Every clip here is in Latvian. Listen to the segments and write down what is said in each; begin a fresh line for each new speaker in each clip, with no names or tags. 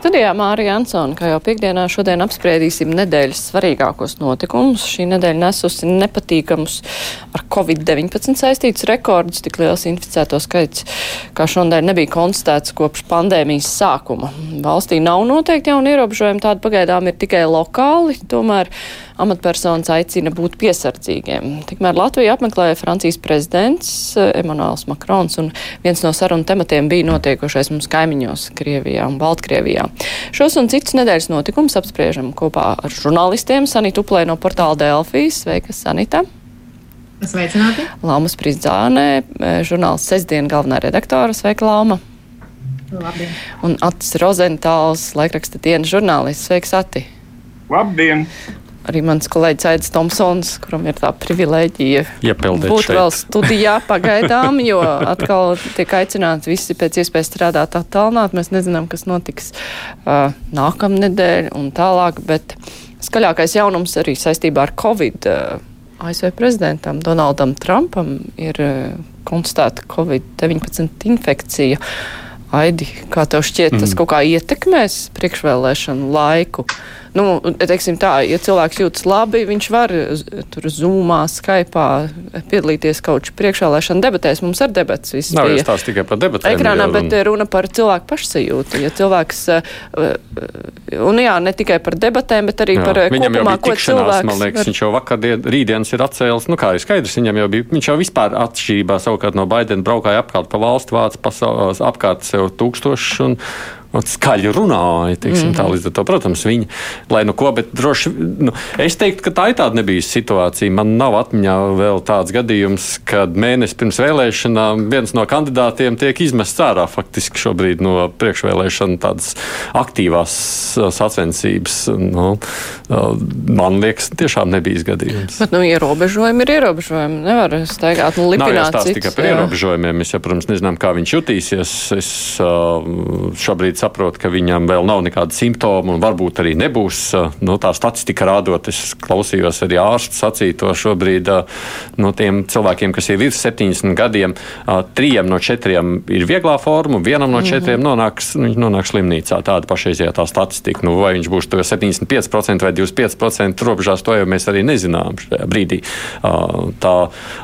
Studijā Mārija Ansona, kā jau piekdienā šodien apspriedīsim nedēļas svarīgākos notikumus. Šī nedēļa nesusi nepatīkamus ar Covid-19 saistītus rekordus, tik liels inficēto skaits, kā šodien nebija konstatēts kopš pandēmijas sākuma. Valstī nav noteikti jauni ierobežojumi, tādi pagaidām ir tikai lokāli, tomēr amatpersonas aicina būt piesardzīgiem. Tikmēr Latviju apmeklēja Francijas prezidents Emanuels Makrons, un viens no sarunu tematiem bija notiekošais mums kaimiņos Krievijā un Baltkrievijā. Šos un citus nedēļas notikumus apspriežam kopā ar žurnālistiem Sanitu Uplē no portāla Delfijas. Sveika, Sanita!
Sveicināti!
Laumas Pridzānē, žurnāls Sesdien galvenā redaktora. Sveika, Lauma!
Labdien!
Un Atis Rozentāls, laikraksta dienas žurnālists. Sveiks, Ati!
Labdien!
Arī mans kolēģis Aits Tomsons, kuram ir tā privilēģija
Iepildīt
būt
šeit.
vēl studijā pagaidām, jo atkal tiek aicināts visi pēc iespējas strādāt attālināt. Mēs nezinām, kas notiks uh, nākamnedēļ un tālāk, bet skaļākais jaunums arī saistībā ar Covid. Uh, ASV prezidentam Donaldam Trumpam ir uh, konstatēta Covid-19 infekcija. Aidi, kā tev šķiet, tas
Mm.
kaut kā ietekmēs priekšvēlēšanu laiku? Nu, teiksim tā, ja cilvēks jūtas labi, viņš var z- tur zūmā, skaipā piedalīties kaut kādā priekšvēlēšana debatēs. Mums ar debats viss
Nav jau stāsts tikai par debatēm.
ekrānā,
jau,
bet runa par cilvēku pašsajūtu. Ja cilvēks, uh, un jā, ne tikai par debatēm, bet arī
Jā,
par
viņam
kopumā, ko cilvēks
man liekas,
var-
viņš jau vakar, dien- rītdienas ir atcēlis. Nu, kā ir skaidrs, viņam jau bija, viņš jau vispār atšķirībā savukārt no Baidena braukāja apkārt pa valstu, pasaules, apkārt sev tūkstošus skaļi runāja. Teiksim, mm -hmm. tā, līdz ar to, protams, viņi, lai nu ko, bet droši, nu, es teiktu, ka tā ir tāda nebijusi situācija. Man nav atmiņā vēl tāds gadījums, kad mēnesi pirms vēlēšanām viens no kandidātiem tiek izmests ārā faktiski šobrīd no priekšvēlēšana tādas aktīvās uh, sacensības. Nu, uh, man liekas, tiešām nebija gadījums.
Bet, nu, ierobežojumi ir ierobežojumi. Nevar staigāt un lipināt citus,
tikai par
jā.
ierobežojumiem. Mēs, jau, protams, nezinām, kā viņš jutīsies. Es uh, šobrīd saprotu, ka viņam vēl nav nekāda simptoma un varbūt arī nebūs. Uh, no tā statistika rādot, es klausījos arī ārstu sacīto šobrīd uh, no tiem cilvēkiem, kas ir virs 70 gadiem. Uh, trijiem no četriem ir vieglā forma, un vienam no četriem nonāks, nonāks slimnīcā. Tāda pašreizējā tā statistika. Nu, vai viņš būs to 75% vai 25% robežās, to jau mēs arī nezinām šajā brīdī. Tā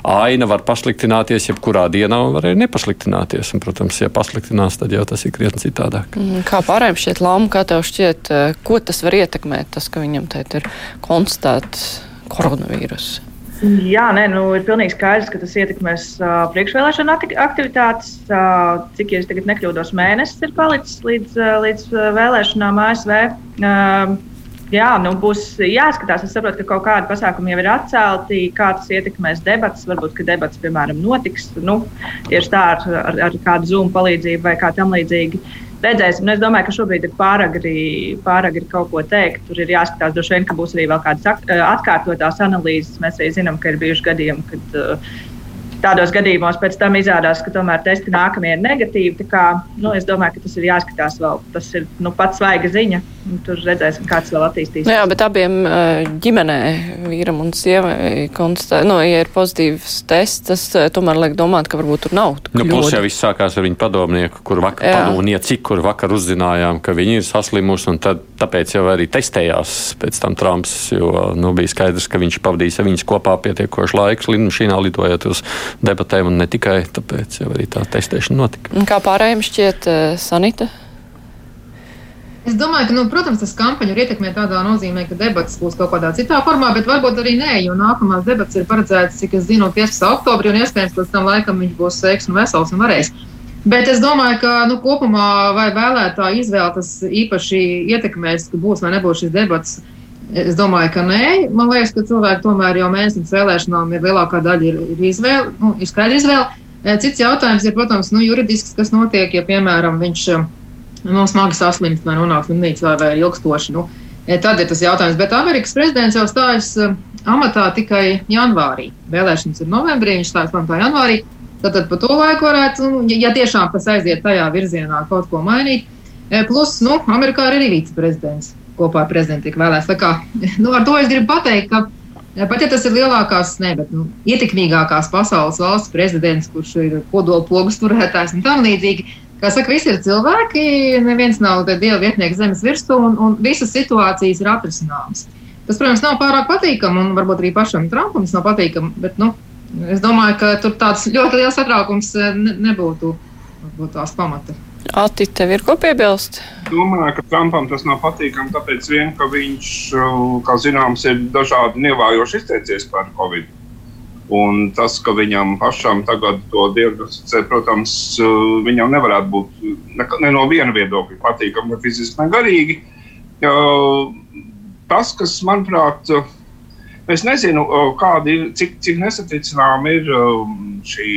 aina var pasliktināties, jebkurā dienā var arī nepasliktināties. Un, protams, ja pasliktinās, tad jau tas ir krietni citādāk.
Mm, Kā pārējiem šķiet, Lama, kā tev šķiet, eh, ko tas var ietekmēt, tas, ka viņam te ir konstatēts koronavīrus?
Jā, nē, nu, ir pilnīgi skaidrs, ka tas ietekmēs uh, priekšvēlēšana aktivitātes. Uh, cik, es tagad nekļūdos, mēnesis ir palicis līdz, uh, līdz uh, vēlēšanām ASV. Uh, jā, nu, būs jāskatās. Es saprotu, ka kaut kādi pasākumi jau ir atcelti, kā tas ietekmēs debatas. Varbūt, ka debatas, piemēram, notiks nu, tieši tā ar, ar, ar kādu zūmu palīdzību vai kā tam līdzīgi. Redzēsim, nu, es domāju, ka šobrīd ir pāragri, pāragri kaut ko teikt. Tur ir jāskatās, droši vien, ka būs arī vēl kādas ak- atkārtotās analīzes. Mēs arī zinām, ka ir bijuši gadījumi, kad uh, tādos gadījumos pēc tam izrādās, ka tomēr testi nākamie ir negatīvi. Tā Kā, nu, es domāju, ka tas ir jāskatās vēl. Tas ir nu, pats svaiga ziņa. un Tur redzēsim, kā tas vēl attīstīsies.
Nu, jā, bet abiem eh, ģimenē, vīram un sievai, konstatē, nu, ja ir pozitīvs tests, tas eh, tomēr liek domāt, ka varbūt tur nav.
Nu, plus
kļūda.
jau viss sākās ar viņu padomnieku, kur vakar, padomnieci, kur vakar uzzinājām, ka viņi ir saslimuši, un tad, tāpēc jau arī testējās pēc tam Trumps, jo nu, bija skaidrs, ka viņš pavadīs ar viņus kopā pietiekošu laiku lidmašīnā lidojot uz debatēm, un ne tikai tāpēc jau arī tā testēšana notika.
Un Kā pārējiem šķiet, eh, Sanita?
Es domāju, ka, nu, protams, tas kampaņu ir ietekmē tādā nozīmē, ka debats būs kaut kādā citā formā, bet varbūt arī nē, jo nākamās debats ir paredzētas, cik es zinu, 15. oktobrī, un iespējams, ka līdz tam laikam viņš būs sveiks un vesels un varēs. Bet es domāju, ka nu, kopumā vai vēlētāju izvēle tas īpaši ietekmēs, ka būs vai nebūs šis debats. Es domāju, ka nē. Man liekas, ka cilvēki tomēr jau mēnesi pirms vēlēšanām ir lielākā daļa ir, ir izvēle, nu, ir skaidra izvēle. Eh, Cits jautājums ir, protams, nu, juridisks, kas notiek, ja, piemēram, viņš eh, nu, smagi saslimst vai nonāks slimnīcā vai ilgstoši. Nu, eh, tad ir tas jautājums. Bet Amerikas prezidents jau stājas amatā tikai janvārī. Vēlēšanas ir novembrī, viņš stājas amatā janvārī. Tātad pa to laiku varētu, nu, ja tiešām tas aiziet tajā virzienā, kaut ko mainīt. Plus, nu, Amerikā ir arī viceprezidents. Kopā ar prezidentu tika vēlēts. Tā kā, nu, ar to es gribu pateikt, ka Pat ja tas ir lielākās, ne, bet nu, ietekmīgākās pasaules valsts prezidents, kurš ir kodola pogas turētājs un tam līdzīgi, kā saka, visi ir cilvēki, neviens nav dieva vietnieks zemes virsū, un, un visas situācijas ir atrisināmas. Tas, protams, nav pārāk patīkami, un varbūt arī pašam Trumpam tas nav patīkami, bet nu, es domāju, ka tur tāds ļoti liels satraukums eh, ne, nebūtu tās pamata.
Ati, tev ir ko piebilst?
Domāju, ka Trumpam tas nav patīkami, tāpēc vien, ka viņš, kā zināms, ir dažādi nievējoši izteicies par Covid. Un tas, ka viņam pašam tagad to diagnosticē, protams, viņam nevarētu būt ne, ne no viena viedokļa patīkami, gan fiziski, gan garīgi. Tas, kas manuprāt, es nezinu, kādi, cik, cik nesaticināma ir šī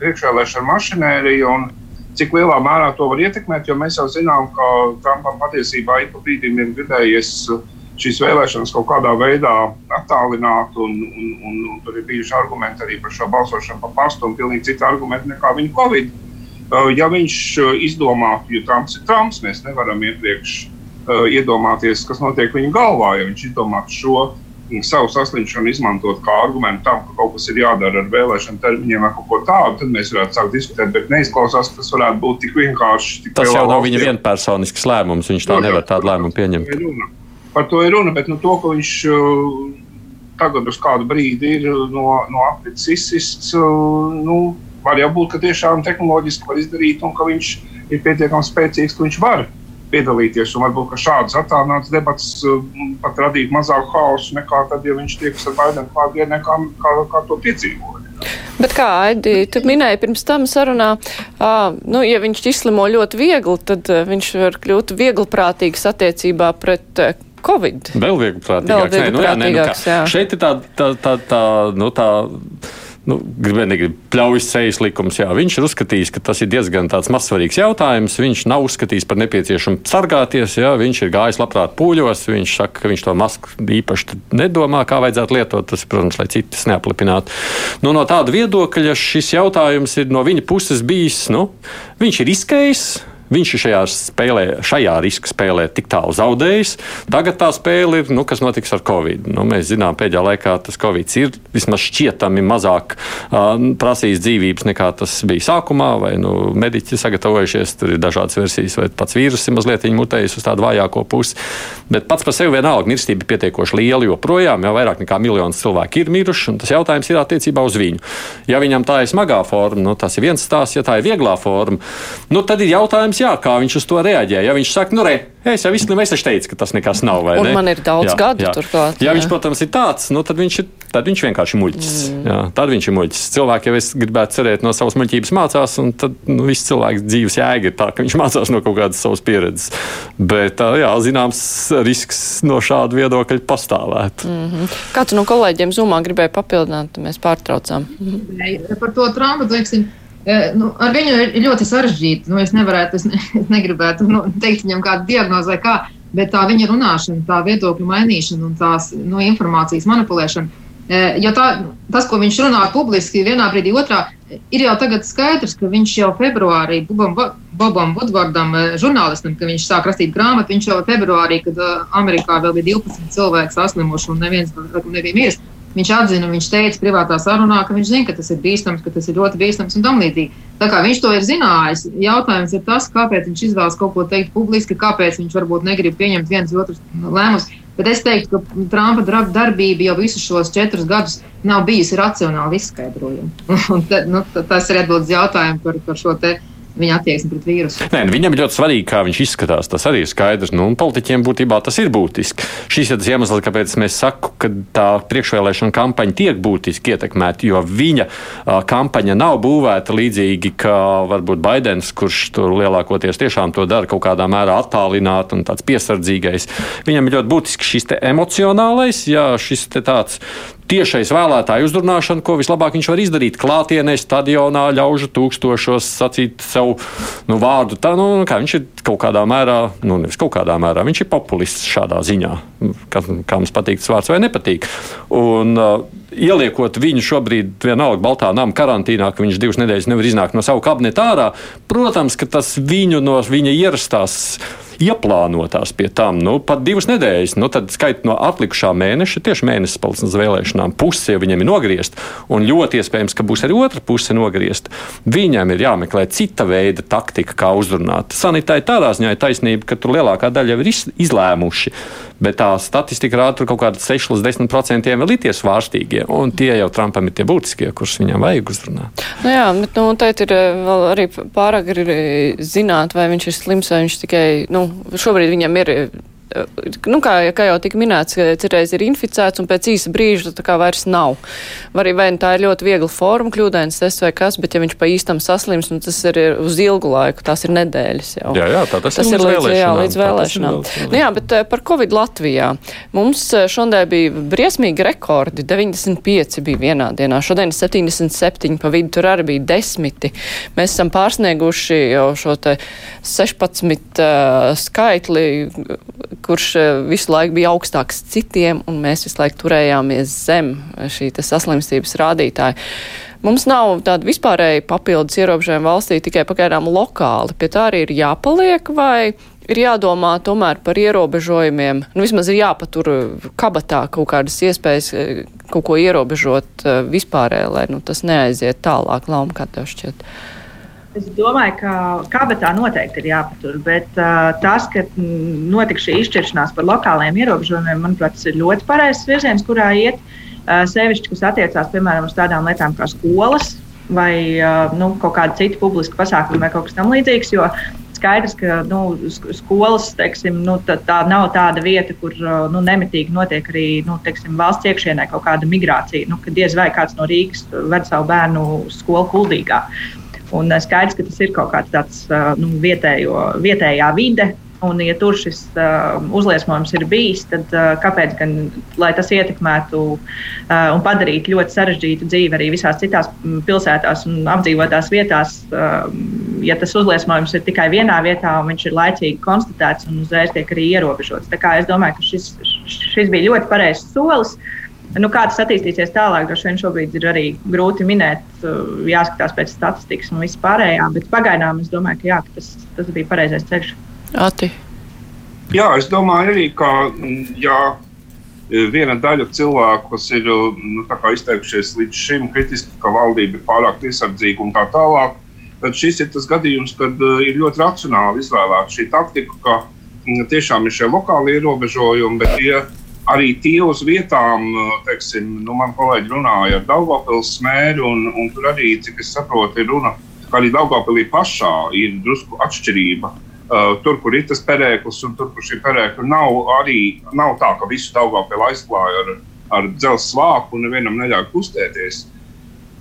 priekšvēlēšana mašinērija. Un, Cik lielā mērā to var ietekmēt, jo mēs jau zinām, ka Trumpam patiesībā ik pa brīdim ir gribējies šīs vēlēšanas kaut kādā veidā attālināt, un, un, un, un tur ir bijuši argumenti arī par šo balsošanu pa pastu, un pilnīgi citi argumenti nekā viņa Covid. Uh, ja viņš uh, izdomātu, jo Trumps ir Trumps, mēs nevaram iepriekš uh, iedomāties, kas notiek viņa galvā, ja viņš izdomātu šo savu saslimšanu izmantot kā argumentu tam, ka kaut kas ir jādara ar vēlēšanu termiņiem vai kaut ko tādu, tad mēs varētu sākt diskutēt. Bet neizklausās, ka tas varētu būt tik vienkārši. Tik
tas jau nav viņa vienpersonisks lēmums. Viņš tā nevar tādu lēmumu pieņemt.
Par to ir runa, bet nu, to, ka viņš uh, tagad uz kādu brīdi ir uh, no, no aprits izsists, uh, nu, var jau būt, ka tiešām tehnoloģiski var izdarīt un ka viņš ir pietiekami spēcīgs, ka viņš var piedalīties. Varbūt šādas attālinātas debatas um, pat radītu mazāku haosu nekā tad, ja viņš tiekas ar Baidenu klātienē, kā, kā, kā to piedzīvoja.
Bet kā Aidi, tu minēji pirms tam sarunā, uh, nu, ja viņš izslimo ļoti viegli, tad viņš var kļūt vieglprātīgs attiecībā pret Covid.
Vēl vieglprātīgāks. Vēl vieglprātīgāks, nē, nu, jā, nē, nu, kā, jā. Šeit ir tā, tā, tā, tā, nu, tā nu, gribēju, negribu pļaujas sejas likums. Jā, viņš ir uzskatījis, ka tas ir diezgan mazsvarīgs jautājums. Viņš nav uzskatījis par nepieciešamu sargāties. Jā, viņš ir gājis labprāt pūļos. Viņš saka, ka viņš to masku īpaši nedomā, kā vajadzētu lietot. Tas, protams, lai citas neaplipinātu. Nu, no tāda viedokļa šis jautājums ir no viņa puses bijis. Nu, viņš ir izskējis Viņš ir šajā, spēlē, šajā riska spēlē tik tālu zaudējis. Tagad tā spēle ir, nu, kas notiks ar Covid. Nu, mēs zinām, pēdējā laikā tas Covid ir vismaz šķietami mazāk uh, prasījis dzīvības nekā tas bija sākumā, vai nu, mediķi sagatavojušies. Tur ir dažādas versijas, vai pats vīrus ir mazliet mutējis uz tādu vājāko pusi. Bet pats par sevi vienalga mirstība ir pietiekoši liela, joprojām jau vairāk nekā miljons cilvēku ir miruši. Tas jautājums ir attiecībā uz viņu. Ja viņam tā ir smagā forma, nu, tas ir viens stāsts, ja tā ir vieglā forma, nu, tad ir jautājums, jā, kā viņš uz to reaģē. Ja viņš saka, nu, re, es jau visam es teicu, ka tas nekas nav. Ne?
man ir daudz jā, gadu jā. turklāt.
Ja jā. viņš, protams, ir tāds, nu, tad viņš ir. Tad viņš vienkārši ir muļķis. Mm. Jā, tad viņš ir muļķis. Cilvēki jau es gribētu cerēt no savas muļķības mācās, un tad nu, viss cilvēks dzīves jēga ir tā, ka viņš mācās no kaut kādas savas pieredzes. Bet, jā, zināms, risks no šāda viedokļa pastāvēt. Mm
-hmm. Kāds no kolēģiem Zumā gribēja papildināt, mēs pārtraucām. Mm
-hmm. Par to Trumpa, teiksim, Nu, ar viņu ir ļoti sarežģīti. Nu, es, nevarētu, es, ne, es negribētu nu, teikt viņam kādu diagnozi vai kā, bet tā viņa runāšana, tā viedokļu mainīšana un tās nu, informācijas manipulēšana. Jo tā, tas, ko viņš runā publiski, vienā brīdī, otrā, ir jau tagad skaidrs, ka viņš jau februārī Bobam, Bobam Woodwardam, žurnālistam, kad viņš sāk rakstīt grāmatu, viņš jau februārī, kad Amerikā vēl bija 12 cilvēki saslimuši un neviens nebija miris Viņš atzina, viņš teica privātā sarunā, ka viņš zina, ka tas ir bīstams, ka tas ir ļoti bīstams un tam līdzīgi. Tā kā viņš to ir zinājis, jautājums ir tas, kāpēc viņš izvēlas kaut ko teikt publiski, kāpēc viņš varbūt negrib pieņemt viens otru lēmumus. Bet es teiktu, ka Trumpa darbība jau visus šos četrus gadus nav bijusi racionāli izskaidrojama. nu, tas ir atbildes jautājums par, par šo te viņa attieksme pret vīrusu.
Nē, nu, viņam ir ļoti svarīgi, kā viņš izskatās. Tas arī ir skaidrs. Nu, politiķiem būtībā tas ir būtiski. Šis ir tas iemesls, kāpēc mēs sakām, ka tā priekšvēlēšana kampaņa tiek būtiski ietekmēta, jo viņa a, kampaņa nav būvēta līdzīgi kā varbūt Baidens, kurš tur lielākoties tiešām to dara kaut kādā mērā attālināt un tāds piesardzīgais. Viņam ir ļoti būtiski šis emocionālais, jā, šis tāds tiešais vēlētāju uzrunāšana, ko vislabāk viņš var izdarīt klātienē, stadionā, ļaužu tūkstošos sacīt savu nu, vārdu. Tā, nu, viņš ir kaut kādā mērā, nu, nevis kaut kādā mērā, viņš ir populists šādā ziņā. Kā, kā mums patīk tas vārds vai nepatīk. Un, uh, ieliekot viņu šobrīd vienalga Baltā nama karantīnā, ka viņš divas nedēļas nevar iznākt no savu kabineta ārā, protams, ka tas viņu no viņa ierastās ieplānotās pie tam, nu, pat divas nedēļas. Nu, tad skait no atlikušā mēneša, tieši mēnesis paliks uz vēlēšanām, puse jau viņam ir nogriezta, un ļoti iespējams, ka būs arī otra puse nogriezta. Viņam ir jāmeklē cita veida taktika, kā uzrunāt. Sanitai tādā ziņā ir taisnība, ka tur lielākā daļa jau ir izlēmuši, bet tā statistika rāda, ka kaut kādi 6 līdz 10% vēl ir tie svārstīgie, un tie jau Trumpam ir tie būtiskie, kurus viņam vajag uzrunāt.
Nu jā, bet nu, tā ir vēl arī pārāk ir zināt, vai viņš ir slims, vai viņš tikai, nu, šobrīd viņam ir nu, kā, kā jau tika minēts, ka citreiz ir inficēts un pēc īsa brīža tā kā vairs nav. Var arī vai nu tā ir ļoti viegla forma, kļūdains tests vai kas, bet ja viņš pa īstam saslims, nu, tas ir uz ilgu laiku, tās ir nedēļas jau.
Jā, jā, tā tas,
tas
ir līdz
vēlēšanām. Jā, līdz
vēlēšanām.
Nu, jā, bet par Covid Latvijā. Mums šodien bija briesmīgi rekordi. 95 bija vienā dienā, šodien 77 pa vidu, tur arī bija desmiti. Mēs esam pārsnieguši jau šo te 16 uh, skaitli, kurš eh, visu laiku bija augstāks citiem, un mēs visu laiku turējāmies zem šī saslimstības rādītāja. Mums nav tāda vispārēja papildus ierobežojuma valstī, tikai pagaidām lokāli. Pie tā arī ir jāpaliek, vai ir jādomā tomēr par ierobežojumiem. Nu, vismaz ir jāpatur kabatā kaut kādas iespējas eh, kaut ko ierobežot eh, vispārēji, lai nu, tas neaiziet tālāk, lauma, kā tev šķiet. Uh,
Es domāju, ka kabatā noteikti ir jāpatur, bet uh, tas, ka notika šī izšķiršanās par lokāliem ierobežojumiem, manuprāt, tas ir ļoti pareizs virziens, kurā iet. Uh, sevišķi, kas attiecās piemēram uz tādām lietām kā skolas vai uh, nu, kaut kāda cita publiska pasākuma vai kaut kas tamlīdzīgs. Jo skaidrs, ka nu, skolas teiksim, nu, tā, tā nav tāda vieta, kur nu, nemitīgi notiek arī nu, teiksim, valsts iekšienē kaut kāda migrācija. Nu, kad diez vai kāds no Rīgas ved savu bērnu skolu kuldīgā. Uh, Un eh, skaidrs, ka tas ir kaut kāds tāds eh, nu, vietējo, vietējā vide. Un, ja tur šis uh, uzliesmojums ir bijis, tad uh, kāpēc gan tas ietekmētu uh, un padarītu ļoti sarežģītu dzīvi arī visās citās mm, pilsētās un apdzīvotās vietās, uh, ja tas uzliesmojums ir tikai vienā vietā un viņš ir laicīgi konstatēts un uzreiz tiek arī ierobežots. Tā kā es domāju, ka šis, šis bija ļoti pareizs solis. Uh, Nu, kā tas attīstīsies tālāk, droši vien šobrīd ir arī grūti minēt, uh, jāskatās pēc statistikas un viss pārējā. Bet pagaidām es domāju, ka, jā, ka tas, tas bija pareizais ceļš.
Ati.
Jā, es domāju arī, ka jā, viena daļa cilvēku, kas ir nu, izteikušies līdz šim kritiski, ka valdība ir pārāk piesardzīga un tā tālāk, tad šis ir tas gadījums, kad uh, ir ļoti racionāli izvēlēta šī taktika, ka tiešām ir šie lokāli ierobežojumi, bet tie ir arī tie uz vietām, teiksim, nu, man kolēģi runāja ar Daugopils smēru, un, un tur arī, cik es saprotu, ir runa, ka arī Daugopilī pašā ir drusku atšķirība. Uh, tur, kur ir tas perēklis, un tur, kur šī perēkļa nav, arī nav tā, ka visu Daugopilu aizklāja ar, ar dzelzceļa svāku un nevienam neļauj kustēties.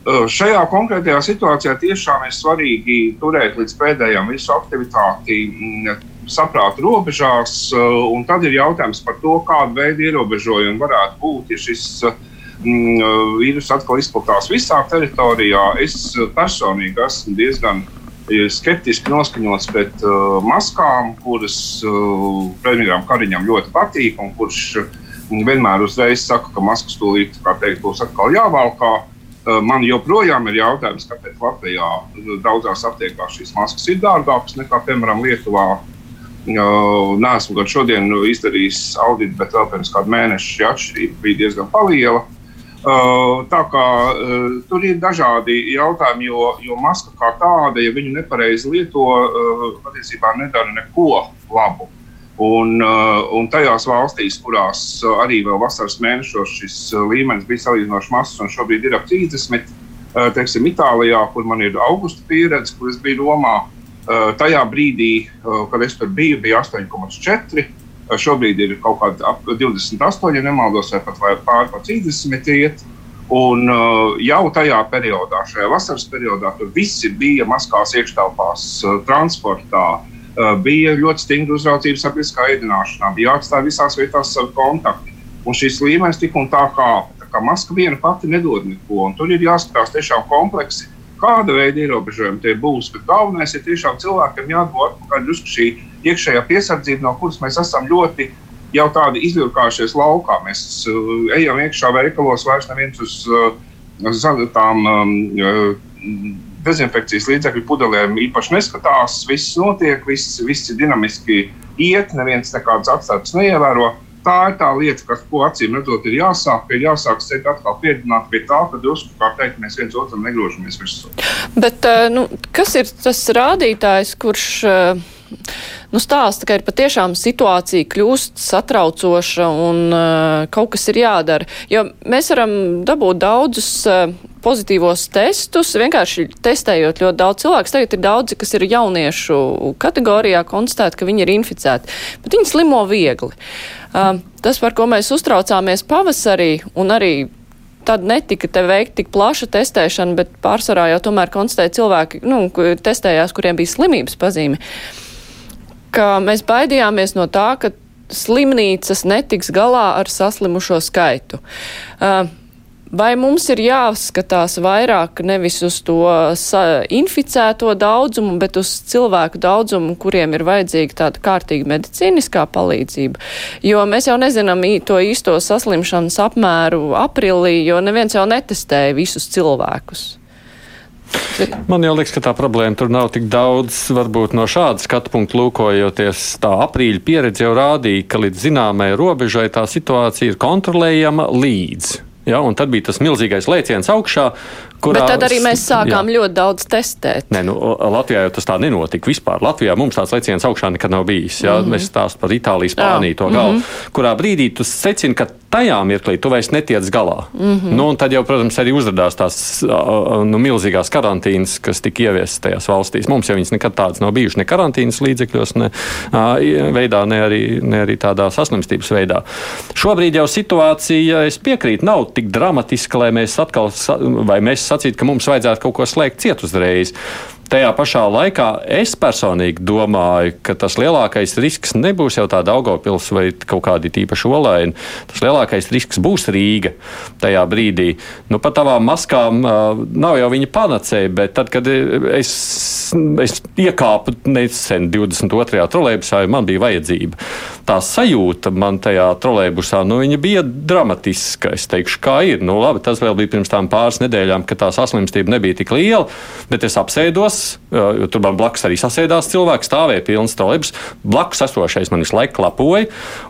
Uh, šajā konkrētajā situācijā tiešām ir svarīgi turēt līdz pēdējām visu aktivitāti saprāta robežās. Eh, tad ir jautājums par to, kāda veida ierobežojumi varētu būt, ja šis mm, eh, vīrus atkal izplatās visā teritorijā. Es personīgi esmu diezgan eh, skeptiski noskaņots pret uh, maskām, kuras uh, premjeram Kariņam ļoti patīk, un kurš vienmēr uzreiz saka, ka maskas tūlīt teikt, būs atkal jāvalkā. Uh, man joprojām ir jautājums, kāpēc Latvijā daudzās aptiekās šīs maskas ir dārgākas nekā, piemēram, Lietuvā Nē, esmu gan šodien izdarījis auditu, bet vēl pirms kāda mēneša šī atšķirība bija diezgan liela. Tā kā tur ir dažādi jautājumi, jo, jo maska kā tāda, ja viņu nepareizi lieto, patiesībā nedara neko labu. Un, un tajās valstīs, kurās arī vēl vasaras mēnešos šis līmenis bija salīdzinoši mazs, un šobrīd ir ap 30, teiksim, Itālijā, kur man ir augusta pieredze, kur es biju Romā, Eh, tajā brīdī, eh, kad es tur biju, bija 8,4. Eh, šobrīd ir kaut kāda ap 28, ja nemaldos, vai pat pāri pa 30 iet. Un jau tajā periodā, šajā vasaras periodā, tur visi bija maskās, iekštelpās, transportā, bija ļoti stingra uzraudzība sabiedriskā ēdināšanā, bija jāatstāj visās vietās savi kontakti. Un šis līmenis tik un tā kāpa. Tā kā maska viena pati nedod neko, tur ir jāskatās tiešām kompleksi kāda veida ierobežojumi tie būs. Bet galvenais ir tiešām cilvēkam jādod atpakaļ drusku šī iekšējā piesardzība, no kuras mēs esam ļoti jau tādi izvilkājušies laukā. Mēs uh, ejam iekšā veikalos, vairs neviens uz, uh, tām um, uh, dezinfekcijas līdzekļu pudelēm īpaši neskatās. Viss notiek, viss, viss ir dinamiski iet, neviens nekādas atstātas neievēro. Tā ir tā lieta, kas, ko acīm redzot, ir jāsāk. Ir jāsāk sevi atkal piedzināt pie tā, ka drusku, kā teikt, mēs viens otram negrožamies virsū.
Bet nu, kas ir tas rādītājs, kurš nu, stāsta, ka ir patiešām situācija kļūst satraucoša un uh, kaut kas ir jādara. Jo mēs varam dabūt daudzus uh, pozitīvos testus, vienkārši testējot ļoti daudz cilvēku. Tagad ir daudzi, kas ir jauniešu kategorijā konstatēti, ka viņi ir inficēti, bet viņi slimo viegli. Uh, tas, par ko mēs uztraucāmies pavasarī un arī tad netika te veikt tik plaša testēšana, bet pārsvarā jau tomēr konstatēja cilvēki, nu, testējās, kuriem bija slimības pazīme. Ka mēs baidījāmies no tā, ka slimnīcas netiks galā ar saslimušo skaitu. Uh, vai mums ir jāskatās vairāk nevis uz to inficēto daudzumu, bet uz cilvēku daudzumu, kuriem ir vajadzīga tāda kārtīga medicīniskā palīdzība? Jo mēs jau nezinām to īsto saslimšanas apmēru aprīlī, jo neviens jau netestēja visus cilvēkus.
Man jau liekas, ka tā problēma tur nav tik daudz. Varbūt no šāda skatu punkta lūkojoties, tā aprīļa pieredze jau rādīja, ka līdz zināmai robežai tā situācija ir kontrolējama līdz. Ja, tad bija tas milzīgais lēciens augšā,
Kurā, Bet tad arī mēs sākām jā. ļoti daudz testēt.
Nē, nu, Latvijā jau tas tā nenotika vispār. Latvijā mums tāds leciens augšā nekad nav bijis. Jā, mm -hmm. Mēs stāstām par Itāliju, Spāniju, to galu, mm -hmm. kurā brīdī tu secini, ka tajā mirklī tu vairs netiec galā. Mm -hmm. nu, tad jau, protams, arī uzrādās tās nu, milzīgās karantīnas, kas tika ieviestas tajās valstīs. Mums jau nekad tādas nav bijušas ne karantīnas līdzekļos, ne veidā, ne arī, ne arī tādā saslimstības veidā. Šobrīd jau situācija, es piekrītu, nav tik dramatiska, lai mēs atkal, vai mēs sacīt, ka mums vajadzētu kaut ko slēgt ciet uzreiz. Tajā pašā laikā es personīgi domāju, ka tas lielākais risks nebūs jau tāda augopils vai kaut kādi tīpaši olaini. Tas lielākais risks būs Rīga tajā brīdī. Nu, pat tavām maskām uh, nav jau viņa panacēja, bet tad, kad es, es iekāpu nesen 22. trolēbusā, man bija vajadzība. Tā sajūta man tajā trolēbusā, nu, bija dramatiska. Es teikšu, kā ir. Nu, labi, tas vēl bija pirms tām pāris nedēļām, kad tā saslimstība nebija tik liela, bet es apsēdos jo tur man blakus arī sasēdās cilvēki, stāvēja pilns trolēbus. Blakus esošais man visu laiku klapoja,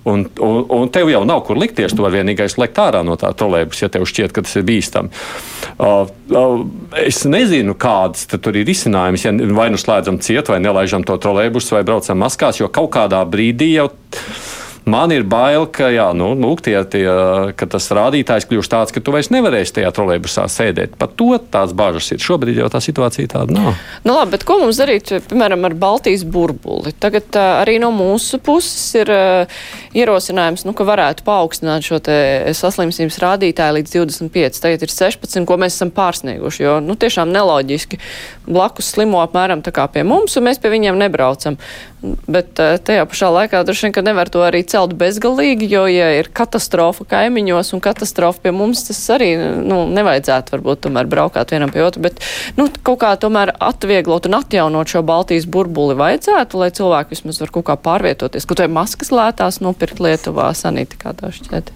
un, un, un tev jau nav kur likties. Tu vari vienīgais lekt ārā no tā trolēbus, ja tev šķiet, ka tas ir bīstami. Uh, uh, es nezinu, kādas tur ir risinājums. Ja vai nu slēdzam cietu, vai nelaižam to trolēbus, vai braucam maskās, jo kaut kādā brīdī jau. Man ir bail, ka, jā, nu, lūk, tie, tie, ka tas rādītājs kļūst tāds, ka tu vairs nevarēsi tajā trolēļbusā sēdēt. Par to tās bažas ir. Šobrīd jau tā situācija tāda nav.
Nu, labi, bet ko mums darīt, piemēram, ar Baltijas burbuli? Tagad arī no mūsu puses ir ierosinājums, nu, ka varētu paaugstināt šo saslimstības rādītāju līdz 25. Tagad ir 16, ko mēs esam pārsnieguši, jo, nu, tiešām neloģiski blakus slimo apmēram tā kā pie mums, un mēs pie viņiem nebraucam. Bet uh, tajā pašā laikā droši vien, ka nevar to arī celt bezgalīgi, jo, ja ir katastrofa kaimiņos un katastrofa pie mums, tas arī nu, nevajadzētu varbūt tomēr braukāt vienam pie otru, bet nu, kaut kā tomēr atvieglot un atjaunot šo Baltijas burbuli vajadzētu, lai cilvēki vismaz var kaut kā pārvietoties, kaut vai maskas lētās nopirkt Lietuvā sanitikātā šķiet.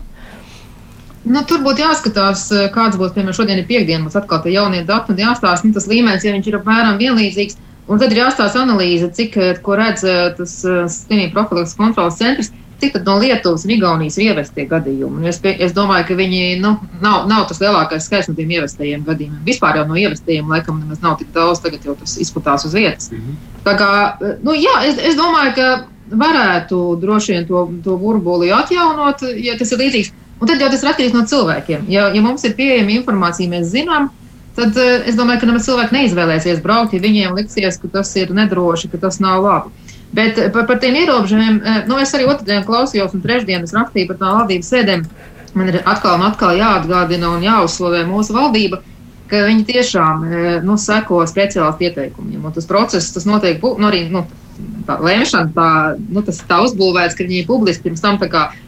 Nu, tur būtu jāskatās, kāds būs, piemēram, šodien ir piekdiena, mums atkal tie jaunie dati un jāstāsta, nu, tas līmenis, ja viņš ir apmēram vienlīdzīgs. Un tad ir jāstāsta analīze, cik, ko redz tas slimību profilaks kontrolas centrs cik no Lietuvas un Igaunijas ir ievestie gadījumi. Es, pie, es domāju, ka viņi nu, nav, nav tas lielākais skaits no tiem ievestajiem gadījumiem. Vispār jau no ievestajiem laikam nemaz nav tik daudz, tagad jau tas izplatās uz vietas. Mm -hmm. Tā kā, nu, jā, es, es domāju, ka varētu droši vien to, to burbuli atjaunot, ja tas ir līdzīgs. Un tad jau tas ir atkarīgs no cilvēkiem. Ja, ja mums ir pieejama informācija, mēs zinām, tad es domāju, ka nemaz cilvēki neizvēlēsies braukt, ja viņiem liksies, ka tas ir nedroši, ka tas nav labi. Bet par, par tiem ierobežojumiem, eh, nu, es arī otrdien klausījos, un trešdien es rakstīju par tām valdības sēdēm. Man ir atkal un atkal jāatgādina un jāuzslavē mūsu valdība, ka viņi tiešām eh, nu, seko speciālistu ieteikumiem. Un tas process, tas notiek, nu, arī nu, tā lēmšana, tā, nu, tas tā uzbūvēts, ka viņi publiski pirms tam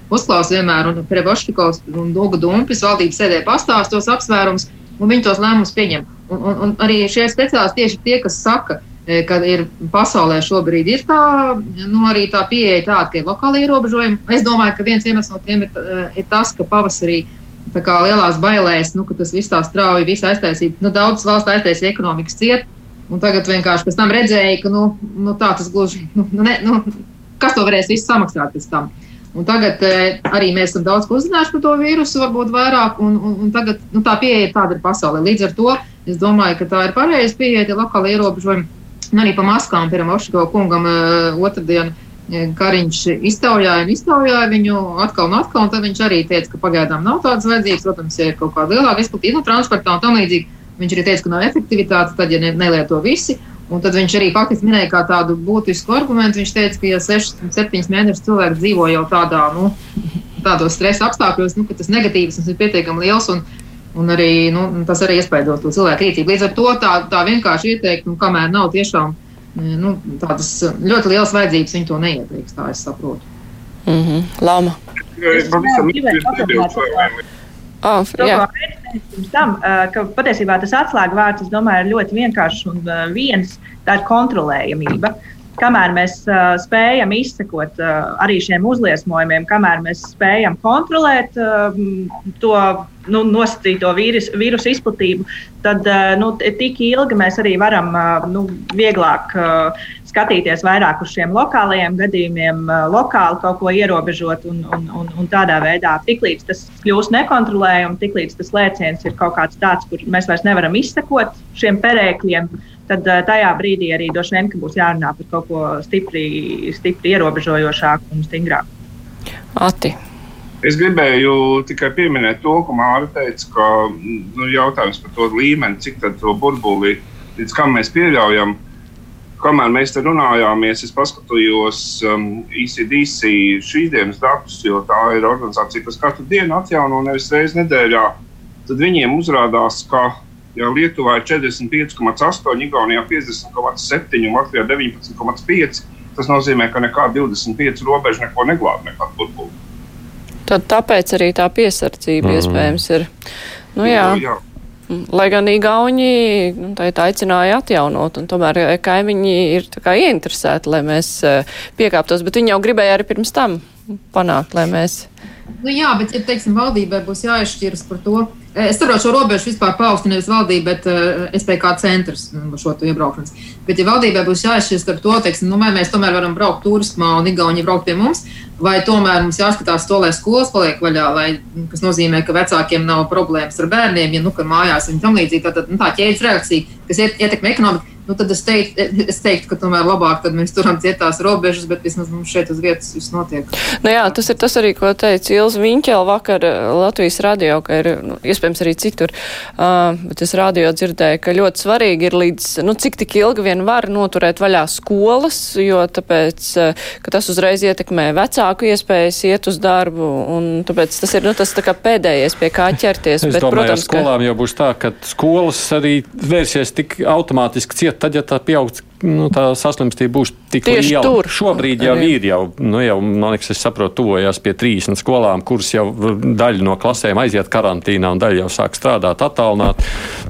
uzklausa vienmēr, un Prevoškikovs un Duga Dumpis valdības sēdē pastāstos apsvērums, un viņi tos lēmumus pieņem. Un, un, un arī šie speciālisti tieši tie, kas saka, ka kad ir pasaulē šobrīd ir tā, nu, arī tā pieeja tāda, ka ir lokāli ierobežojumi. Es domāju, ka viens iemesls no tiem ir, ir tas, ka pavasarī tā kā lielās bailēs, nu, ka tas viss tā strauji, viss aiztaisīt, nu, daudz valsts aiztaisīja ekonomikas ciet, un tagad vienkārši pēc tam redzēja, ka, nu, nu tā tas gluži, nu, ne, nu, kas to varēs visu samaksāt pēc tam. Un tagad eh, arī mēs esam daudz uzzinājuši par to vīrusu, varbūt vairāk, un, un, un tagad nu, tā pieeja tāda ir pasaulē. Līdz ar to es domāju, ka tā ir pareiza pieeja, tie lokāli ierobežojumi. Un arī pa maskām, piemēram, Oško kungam uh, otrdien eh, Kariņš iztaujāja iztaujāja viņu atkal un atkal, un tad viņš arī teica, ka pagaidām nav tādas vajadzīgas. Protams, ja ir kaut kāda lielāka izplatība no transportā un tam līdzīgi, viņš arī teica, ka nav efektivitāte, tad, ja ne, nelieto visi, Un tad viņš arī faktiski minēja kā tādu būtisku argumentu. Viņš teica, ka ja 6, 7 mēnešus cilvēki dzīvo jau tādā, nu, tādos stresa apstākļos, nu, ka tas negatīvs ir pietiekami liels. Un, un arī, nu, tas arī iespaido to cilvēku rīcību. Līdz ar to tā, tā vienkārši ieteikt, nu, kamēr nav tiešām nu, tādas ļoti lielas vajadzības, viņi to neieteikts. Tā es saprotu.
Mm -hmm. Lama.
Īsi.
Oh.
Pirms tam, ka patiesībā tas atslēga vārds, es domāju, ir ļoti vienkāršs un viens - tā ir kontrolējamība. Kamēr mēs uh, spējam izsekot uh, arī šiem uzliesmojumiem, kamēr mēs spējam kontrolēt uh, to nu, nosacīto vīrus, vīrusu izplatību, tad uh, nu, tik ilgi mēs arī varam uh, nu, vieglāk uh, skatīties vairāk uz šiem lokālajiem gadījumiem, lokāli kaut ko ierobežot un, un, un, un tādā veidā. Tiklīdz tas kļūst nekontrolējams, tiklīdz tas lēciens ir kaut kāds tāds, kur mēs vairs nevaram izsekot šiem perēkļiem, tad tajā brīdī arī droši vien būs jārunā par kaut ko stipri, stipri ierobežojošāku un stingrāku.
Ati.
Es gribēju tikai pieminēt to, ko Māra teica, ka nu, jautājums par to līmeni, cik tādu burbuli līdz kam mēs pieļaujam. Uh, kamēr mēs te runājāmies, es paskatījos um, ECDC šīs dienas datus, jo tā ir organizācija, kas katru dienu atjauno nevis reizi nedēļā. Tad viņiem uzrādās, ka ja Lietuvā ir 45,8, Igaunijā 50,7 un Latvijā 19,5. Tas nozīmē, ka nekāda 25 robeža neko neglāb, nekāda burbuli.
Tad tāpēc arī tā piesardzība mm. iespējams ir. Nu, jā. Nu, jā. Lai gan Igauni nu, aicināja atjaunot, un tomēr eh, kaimiņi ir ieinteresēti, lai mēs eh, piekāptos, bet viņi jau gribēja arī pirms tam panākt, lai mēs.
Nu, jā, bet, ja teiksim, valdībai būs jāizšķiras par to, Es saprotu, šo robežu vispār paaugstina nevis valdība, bet uh, SPK centrs mm, šo iebraukšanas. Bet, ja valdībai būs jāizšķiras par to, teiksim, nu, vai mēs tomēr varam braukt turismā un Igauni braukt pie mums, vai tomēr mums jāskatās to, lai skolas paliek vaļā, lai, kas nozīmē, ka vecākiem nav problēmas ar bērniem, ja nu, mājās viņi tam līdzīgi. Tā, tā, nu, tā ķēdes reakcija, kas ietekmē ekonomiku nu, tad es teiktu, es teiktu, ka tomēr labāk mēs turam cietās robežas, bet vismaz mums šeit uz vietas viss notiek.
Nu jā, tas ir tas arī, ko teica Ilza Viņķela vakar eh, Latvijas radio, ka ir nu, iespējams arī citur, uh, bet es radio dzirdēju, ka ļoti svarīgi ir līdz, nu, cik tik ilgi vien var noturēt vaļā skolas, jo tāpēc, uh, ka tas uzreiz ietekmē vecāku iespējas iet uz darbu, un tāpēc tas ir, nu, tas tā pēdējais, pie kā ķerties.
Es bet, domāju, protams, skolām ka... jau būs tā, ka skolas arī vērsies tik automātiski ciet tad, ja tā pieaugs nu, tā saslimstība būs tik
Tieši
liela.
Tur.
Šobrīd jau ir, jau, nu, jau, man liekas, es saprotu, tuvojās pie 30 skolām, kuras jau daļa no klasēm aiziet karantīnā un daļa jau sāk strādāt attālināt.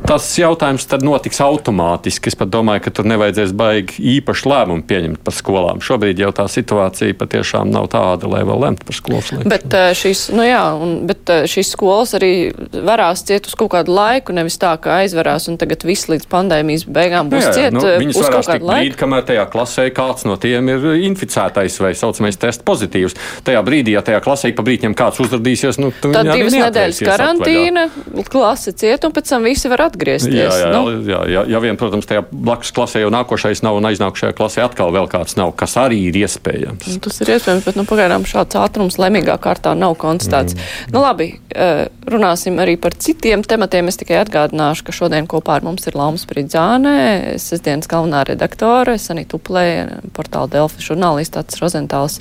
Tas jautājums tad notiks automātiski. Es pat domāju, ka tur nevajadzēs baigi īpaši lēmumu pieņemt par skolām. Šobrīd jau tā situācija patiešām nav tāda, lai vēl lemtu par skolas
lietu. Bet, šīs, nu jā, un, bet šīs skolas arī varās ciet uz kaut kādu laiku, nevis tā, ka aizvarās un tagad viss līdz pandēmijas beigām būs ciet nu, uz kaut kādu
kādu brīdi, kamēr tajā klasē kāds no tiem ir inficētais vai saucamais tests pozitīvs. Tajā brīdī, ja tajā klasē pa brīdim kāds uzrādīsies, nu,
tad divas nedēļas karantīna, klase ciet un pēc tam visi var atgriezties.
Jā, jā, nu? jā, jā, ja vien, protams, tajā blakus klasē jau nākošais nav un aiznākušajā klasē atkal vēl kāds nav, kas arī ir iespējams.
Nu, tas ir iespējams, bet nu, pagaidām šāds ātrums lemīgā kārtā nav konstatēts. Mm. Nu, labi, eh, runāsim arī par citiem tematiem. Es tikai atgādināšu, ka šodien kopā ar mums ir Laumas Pridzāne, sestdienas galvenā redakcija redaktore, Sanita Uplē, portāla Delfi žurnālists, Tats Rozentāls,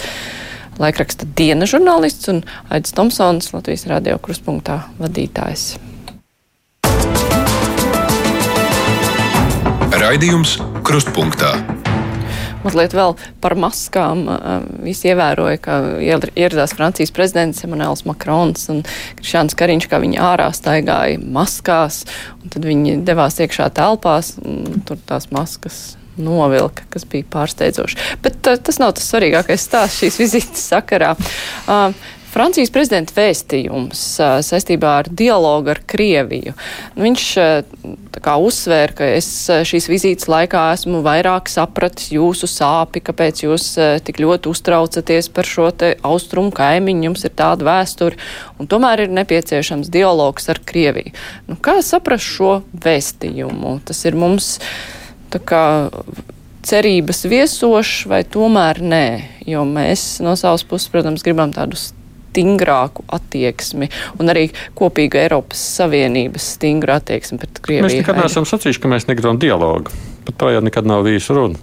laikraksta diena žurnālists un Aidis Tomsons, Latvijas radio kruspunktā vadītājs.
Raidījums Krustpunktā.
Mazliet vēl par maskām. Visi ievēroja, ka ieradās Francijas prezidents Emmanuels Macrons un Krišāns Kariņš, kā viņi ārā staigāja maskās, un tad viņi devās iekšā telpās, tur tās maskas novilka, kas bija pārsteidzoši. Bet uh, tas nav tas svarīgākais stāsts šīs vizītes sakarā. Uh, Francijas prezidenta vēstījums saistībā ar dialogu ar Krieviju. Viņš kā, uzsvēra, ka es šīs vizītes laikā esmu vairāk sapratis jūsu sāpi, kāpēc jūs tik ļoti uztraucaties par šo te austrumu kaimiņu, jums ir tāda vēsture, un tomēr ir nepieciešams dialogs ar Krieviju. Nu, kā saprast šo vēstījumu? Tas ir mums tā kā cerības viesošs vai tomēr nē, jo mēs no savas puses, protams, gribam tādus stingrāku attieksmi un arī kopīgu Eiropas Savienības stingru attieksmi pret Krieviju.
Mēs nekad neesam sacījuši, ka mēs negribam dialogu. Par to jau nekad nav bijis runa.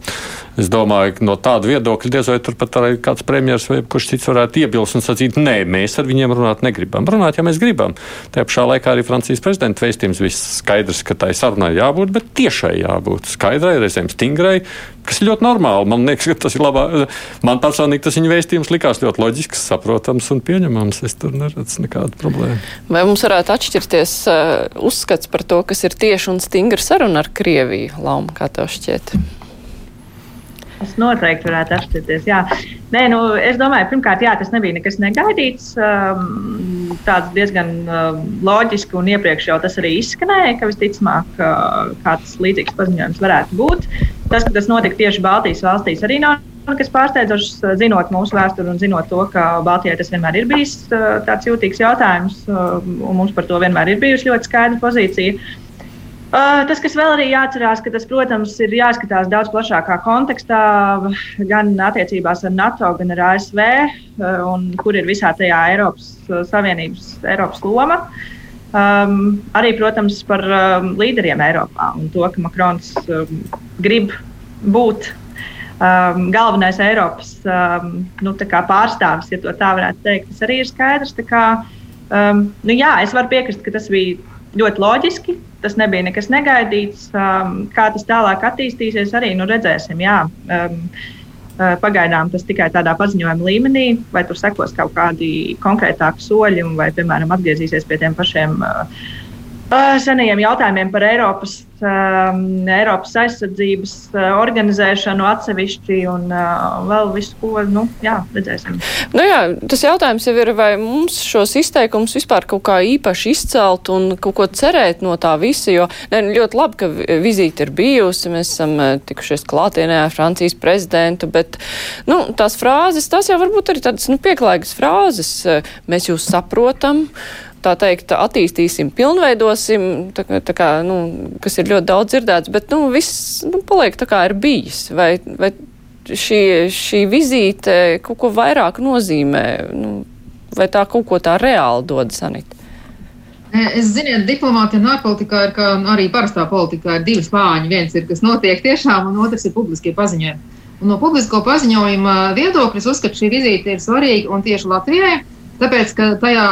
Es domāju, ka no tāda viedokļa diez vai turpat arī kāds premjerministrs vai kurš cits varētu iebilst un sacīt, nē, mēs ar viņiem runāt negribam. Runāt, ja mēs gribam. Tajā pašā laikā arī Francijas prezidenta vēstījums viss skaidrs, ka tai sarunai jābūt, bet tiešai jābūt skaidrai, reizēm stingrai, kas ir ļoti normāli. Man liekas, ka tas ir labāk. Man personīgi tas viņa vēstījums likās ļoti loģisks, saprotams un pieņemams. Es tur neredzu nekādu problēmu.
Vai mums varētu atšķirties uh, uzskats par to, kas ir tieši un stingra saruna ar Krieviju, Lauma, kā tev šķiet?
Tas noteikti varētu atšķirties. Jā. Nē, nu, es domāju, pirmkārt, jā, tas nebija nekas negaidīts. Um, tāds diezgan uh, loģiski un iepriekš jau tas arī izskanēja, ka visticamāk uh, kāds līdzīgs paziņojums varētu būt. Tas, ka tas notika tieši Baltijas valstīs, arī nav nekas pārsteidzošs, zinot mūsu vēsturi un zinot to, ka Baltijai tas vienmēr ir bijis uh, tāds jūtīgs jautājums, uh, un mums par to vienmēr ir bijusi ļoti skaidra pozīcija. Tas, kas vēl arī jāatcerās, ka tas, protams, ir jāskatās daudz plašākā kontekstā, gan attiecībās ar NATO, gan ar ASV, un kur ir visā tajā Eiropas Savienības Eiropas loma. Um, arī, protams, par um, līderiem Eiropā un to, ka Makrons um, grib būt um, galvenais Eiropas um, nu, pārstāvis, ja tā varētu teikt. Tas arī ir skaidrs. Kā, um, nu, jā, es varu piekrist, ka tas bija ļoti loģiski. Tas nebija nekas negaidīts. Um, kā tas tālāk attīstīsies, arī nu, redzēsim. Jā. Um, uh, Pagaidām tas tikai tādā paziņojuma līmenī, vai tur sekos kaut kādi konkrētāki soļi, vai, piemēram, atgriezīsies pie tiem pašiem uh, senajiem jautājumiem par Eiropas, um, Eiropas aizsardzības organizēšanu atsevišķi un uh, vēl visu, ko nu, jā, redzēsim.
Nu jā, tas jautājums jau ir, vai mums šos izteikumus vispār kaut kā īpaši izcelt un kaut ko cerēt no tā visa, jo ne, ļoti labi, ka vizīte ir bijusi, mēs esam tikušies klātienē ar Francijas prezidentu, bet nu, tās frāzes, tās jau varbūt arī tādas nu, pieklājīgas frāzes, mēs jūs saprotam tā teikt, attīstīsim, pilnveidosim, tā, tā kā, nu, kas ir ļoti daudz dzirdēts, bet, nu, viss, nu, paliek tā kā ir bijis. Vai, vai šī, šī vizīte kaut ko vairāk nozīmē, nu, vai tā kaut ko tā reāli dod, Sanita?
Es zinu, diplomātija un ārpolitikā ir, kā arī parastā politikā, ir divi slāņi. Viens ir, kas notiek tiešām, un otrs ir publiskie paziņojumi. Un no publisko paziņojuma viedokļa es uzskatu, ka šī vizīte ir svarīga un tieši Latvijai. Tāpēc, ka tajā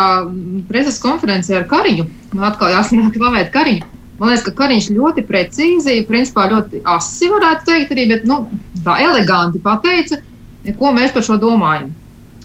preses konferencē ar Kariņu, man atkal jāsaka, slavēt Kariņu. Man liekas, ka Kariņš ļoti precīzi, principā ļoti asi varētu teikt, arī, bet nu, tā eleganti pateica, ko mēs par šo domājam.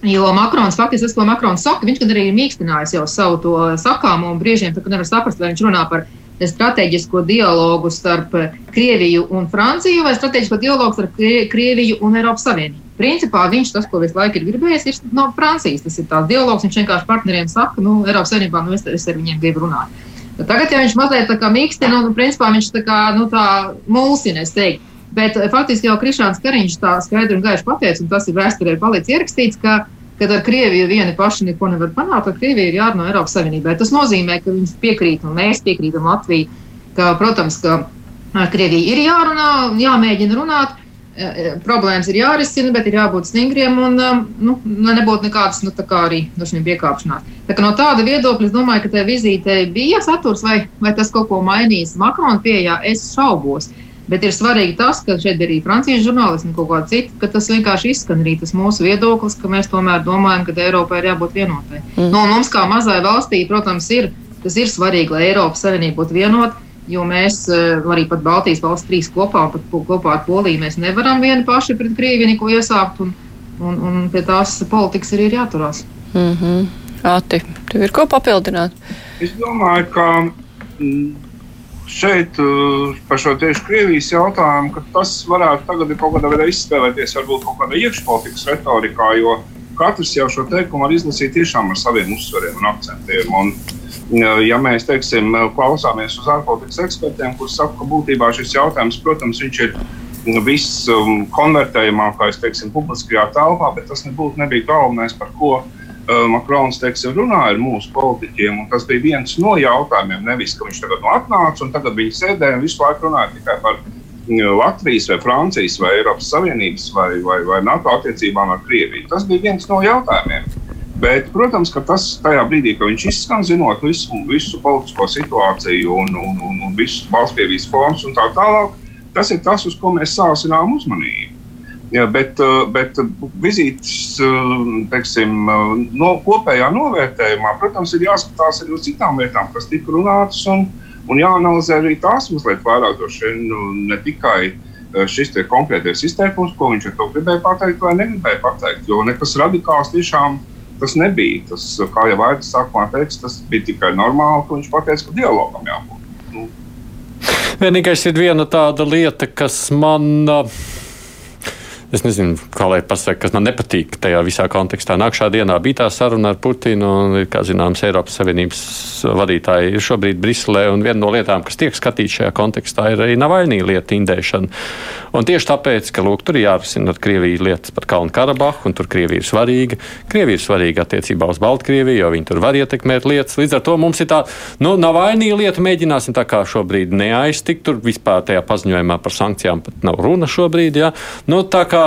Jo Makrons faktiski tas, ko Makrons saka, viņš gan arī ir mīkstinājis jau savu to sakāmu un brīžiem, tad nevar saprast, vai viņš runā par strateģisko dialogu starp Krieviju un Franciju vai strateģisko dialogu starp Krieviju un Eiropas Savienību. Principā viņš tas, ko visu laiku ir gribējis, ir no Francijas. Tas ir tāds dialogs, viņš vienkārši partneriem saka, nu, Eiropas Savienībā, nu, es, es ar viņiem gribu runāt. Tagad, ja viņš mazliet tā kā mīkstina, nu, principā viņš tā kā, nu, tā mulsina, es teiktu. Bet eh, faktiski jau Krišāns Kariņš tā skaidri un gaiši pateica, un tas ir vēsturē palicis ierakstīts, ka, kad ar Krieviju vieni paši neko nevar panākt, tad Krievija ir jārunā Eiropas Savienībai. Tas nozīmē, ka viņi piekrīt, un mēs piekrītam Latviju, ka, protams, ka ar Krieviju ir jārunā, jāmēģina runāt. Problēmas ir jārisina, bet ir jābūt stingriem un um, nu, nebūtu nekādas nu, arī piekāpšanās. Tā no tāda viedokļa es domāju, ka tā vizīte bija saturs vai, vai tas kaut ko mainīs. Makrona pieejā es šaubos. Bet ir svarīgi tas, ka šeit ir arī francijas žurnālisti un kaut kāda cita, ka tas vienkārši izskan arī tas mūsu viedoklis, ka mēs tomēr domājam, ka Eiropai ir jābūt vienotai. Mm. Nu, mums kā mazai valstī, protams, ir, tas ir svarīgi, lai Eiropas Savienība būtu vienota jo mēs eh, arī pat Baltijas valsts trīs kopā, pat kopā ar Poliju, mēs nevaram vieni paši pret Krieviju neko iesākt, un, un, un pie tās politikas arī ir jāturās.
Mm -hmm. Ati, tev ir ko papildināt?
Es domāju, ka mm, šeit par šo tieši Krievijas jautājumu, ka tas varētu tagad kaut kādā veidā izspēlēties varbūt kaut kādā iekšpolitikas retorikā, jo katrs jau šo teikumu var izlasīt tiešām ar saviem uzsveriem un akcentiem. Un, ja mēs teiksim, klausāmies uz ārpolitikas ekspertiem, kuriem saka, ka būtībā šis jautājums, protams, ir viss um, konvertējamākais teiksim, publiskajā telpā, bet tas nebūtu nebija galvenais, par ko uh, Makrons teiksim, runāja ar mūsu politiķiem. Tas bija viens no jautājumiem. Nevis, ka viņš tagad nu atnāca un tagad viņi sēdēja un visu laiku runāja tikai par Latvijas, vai Francijas, vai Eiropas Savienības vai, vai, vai NATO attiecībām ar Krieviju. Tas bija viens no jautājumiem. Bet, protams, ka tas tajā brīdī, kad viņš izskan, zinot visu, visu politisko situāciju un, un, un, un visus Baltkrievijas fonds un tā tālāk, Tas ir tas, uz ko mēs sāsinām uzmanību. Ja, bet, eh, bet vizītes eh, teiksim, eh, no kopējā novērtējumā, protams, ir jāskatās arī uz citām lietām, kas tika runātas, un, un jāanalizē arī tās mazliet vairāk. Nu, ne tikai šis konkrētais izteikums, ko viņš ar to gribēja pateikt vai negribēja pateikt, jo nekas radikāls tiešām tas nebija. Tas, kā jau Vairs sākumā teica, tas bija tikai normāli, ka viņš pateica, ka dialogam jābūt.
Vienīgais ir viena tāda lieta, kas man. Uh, Es nezinu, kā lai pasakā, kas man nepatīk tajā visā kontekstā. Nākamā dienā bija tā saruna ar Putinu, un, kā zināms, Eiropas Savienības vadītāji ir šobrīd Briselē. Viena no lietām, kas tiek skatīta šajā kontekstā, ir arī Navaļnī lieta indēšana. Un tieši tāpēc, ka lūk, tur ir jārisina ar Krieviju lietas par Kalnu Karabahu, un tur Krievija ir svarīga. Krievija ir svarīga attiecībā uz Baltkrieviju, jo viņi tur var ietekmēt lietas. Līdz ar to mums ir tā, nu, Navaļnī lieta mēģināsim tā kā šobrīd neaiztikt. Tur vispār tajā paziņojumā par sankcijām pat nav runa šobrīd. Ja? Nu, tā kā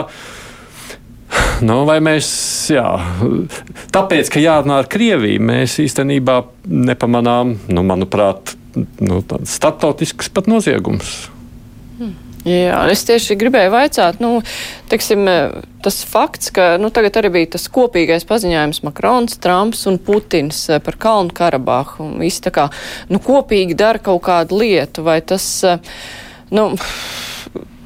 Nu, vai mēs, jā, tāpēc, ka jārunā ar Krieviju, mēs īstenībā nepamanām, nu, manuprāt, nu, tāds starptautisks pat noziegums.
Hmm. Jā, es tieši gribēju vaicāt, nu, teiksim, tas fakts, ka nu, tagad arī bija tas kopīgais paziņojums Makrons, Trumps un Putins par Kalnu Karabahu. Visi tā kā nu, kopīgi dara kaut kādu lietu, vai tas, nu,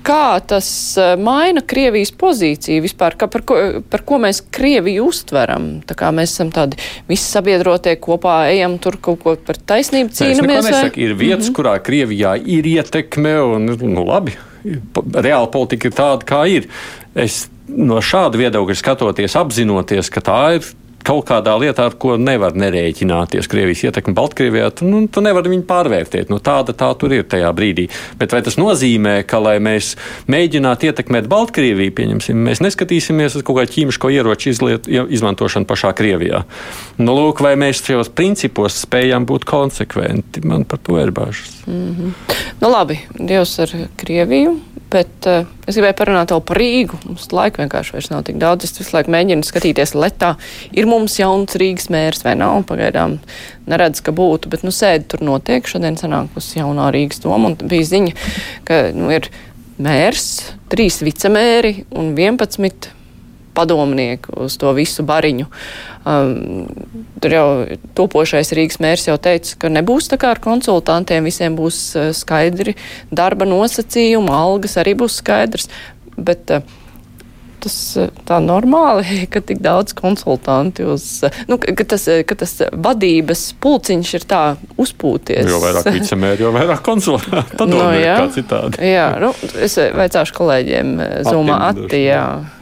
kā tas eh, maina Krievijas pozīciju vispār, ka par, ko, par ko mēs Krieviju uztveram. Tā kā mēs esam tādi visi sabiedrotie kopā ejam tur kaut ko par taisnību cīnamies.
Vai... Ir vietas, mm -hmm. kurā Krievijā ir ietekme un, nu labi, reāla politika ir tāda, kā ir. Es no šāda viedokļa skatoties, apzinoties, ka tā ir kaut kādā lietā, ar ko nevar nerēķināties. Krievijas ietekme Baltkrievijā, tu, nu, tu nevari viņu pārvērtēt. Nu, tāda tā tur ir tajā brīdī. Bet vai tas nozīmē, ka, lai mēs mēģinātu ietekmēt Baltkrieviju, pieņemsim, mēs neskatīsimies uz kaut kādu ķīmisko ieroču izliet, izmantošanu pašā Krievijā? Nu, lūk, vai mēs šajos principos spējam būt konsekventi? Man par to ir bažas.
Mm -hmm. nu, labi, Dievs ar Krieviju. Bet uh, es gribēju parunāt vēl par Rīgu. Mums laika vienkārši vairs nav tik daudz. Es visu laiku mēģinu skatīties letā. Ir mums jauns Rīgas mērs vai nav? Pagaidām neredz, ka būtu, bet nu sēdi tur notiek. Šodien sanākusi jaunā Rīgas doma un bija ziņa, ka nu, ir mērs, trīs vicemēri un 11 padomnieku uz to visu bariņu. Um, tur jau topošais Rīgas mērs jau teica, ka nebūs tā kā ar konsultantiem, visiem būs uh, skaidri darba nosacījumi, algas arī būs skaidrs. Bet, uh, tas uh, tā normāli, ka tik daudz konsultanti uz, uh, nu, ka tas, ka tas vadības pulciņš ir tā uzpūties.
Jo vairāk vicemēri, jo vairāk konsultanti. Tad no, jā, citādi.
jā, nu, es vaicāšu kolēģiem Zumā Atti, jā.
Jā,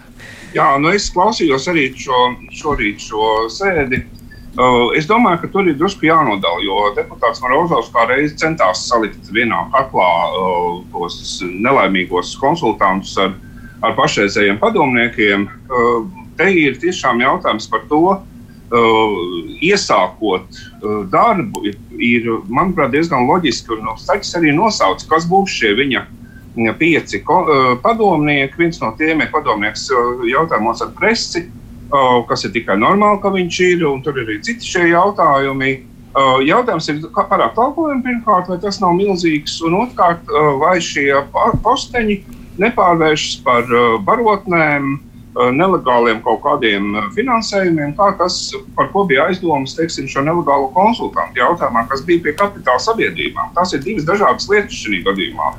nu es klausījos arī šo, šorīt šo sēdi. Uh, es domāju, ka tur ir drusku jānodala, jo deputāts Morozovs kā reiz centās salikt vienā katlā uh, tos nelaimīgos konsultantus ar, ar pašreizējiem padomniekiem. Uh, te ir tiešām jautājums par to, uh, iesākot uh, darbu, ir, ir manuprāt, diezgan loģiski, un Stačs arī nosauc, kas būs šie viņa pieci padomnieki. Viens no tiem ir padomnieks jautājumos ar presi, kas ir tikai normāli, ka viņš ir, un tur ir arī citi šie jautājumi. Jautājums ir par apkalpojumu pirmkārt, vai tas nav milzīgs, un otrkārt, vai šie posteņi nepārvēršas par barotnēm, nelegāliem kaut kādiem finansējumiem, kā tas, par ko bija aizdomas, teiksim, šo nelegālo konsultantu jautājumā, kas bija pie kapitāla sabiedrībām. Tas ir divas dažādas lietas šajā gadījumā.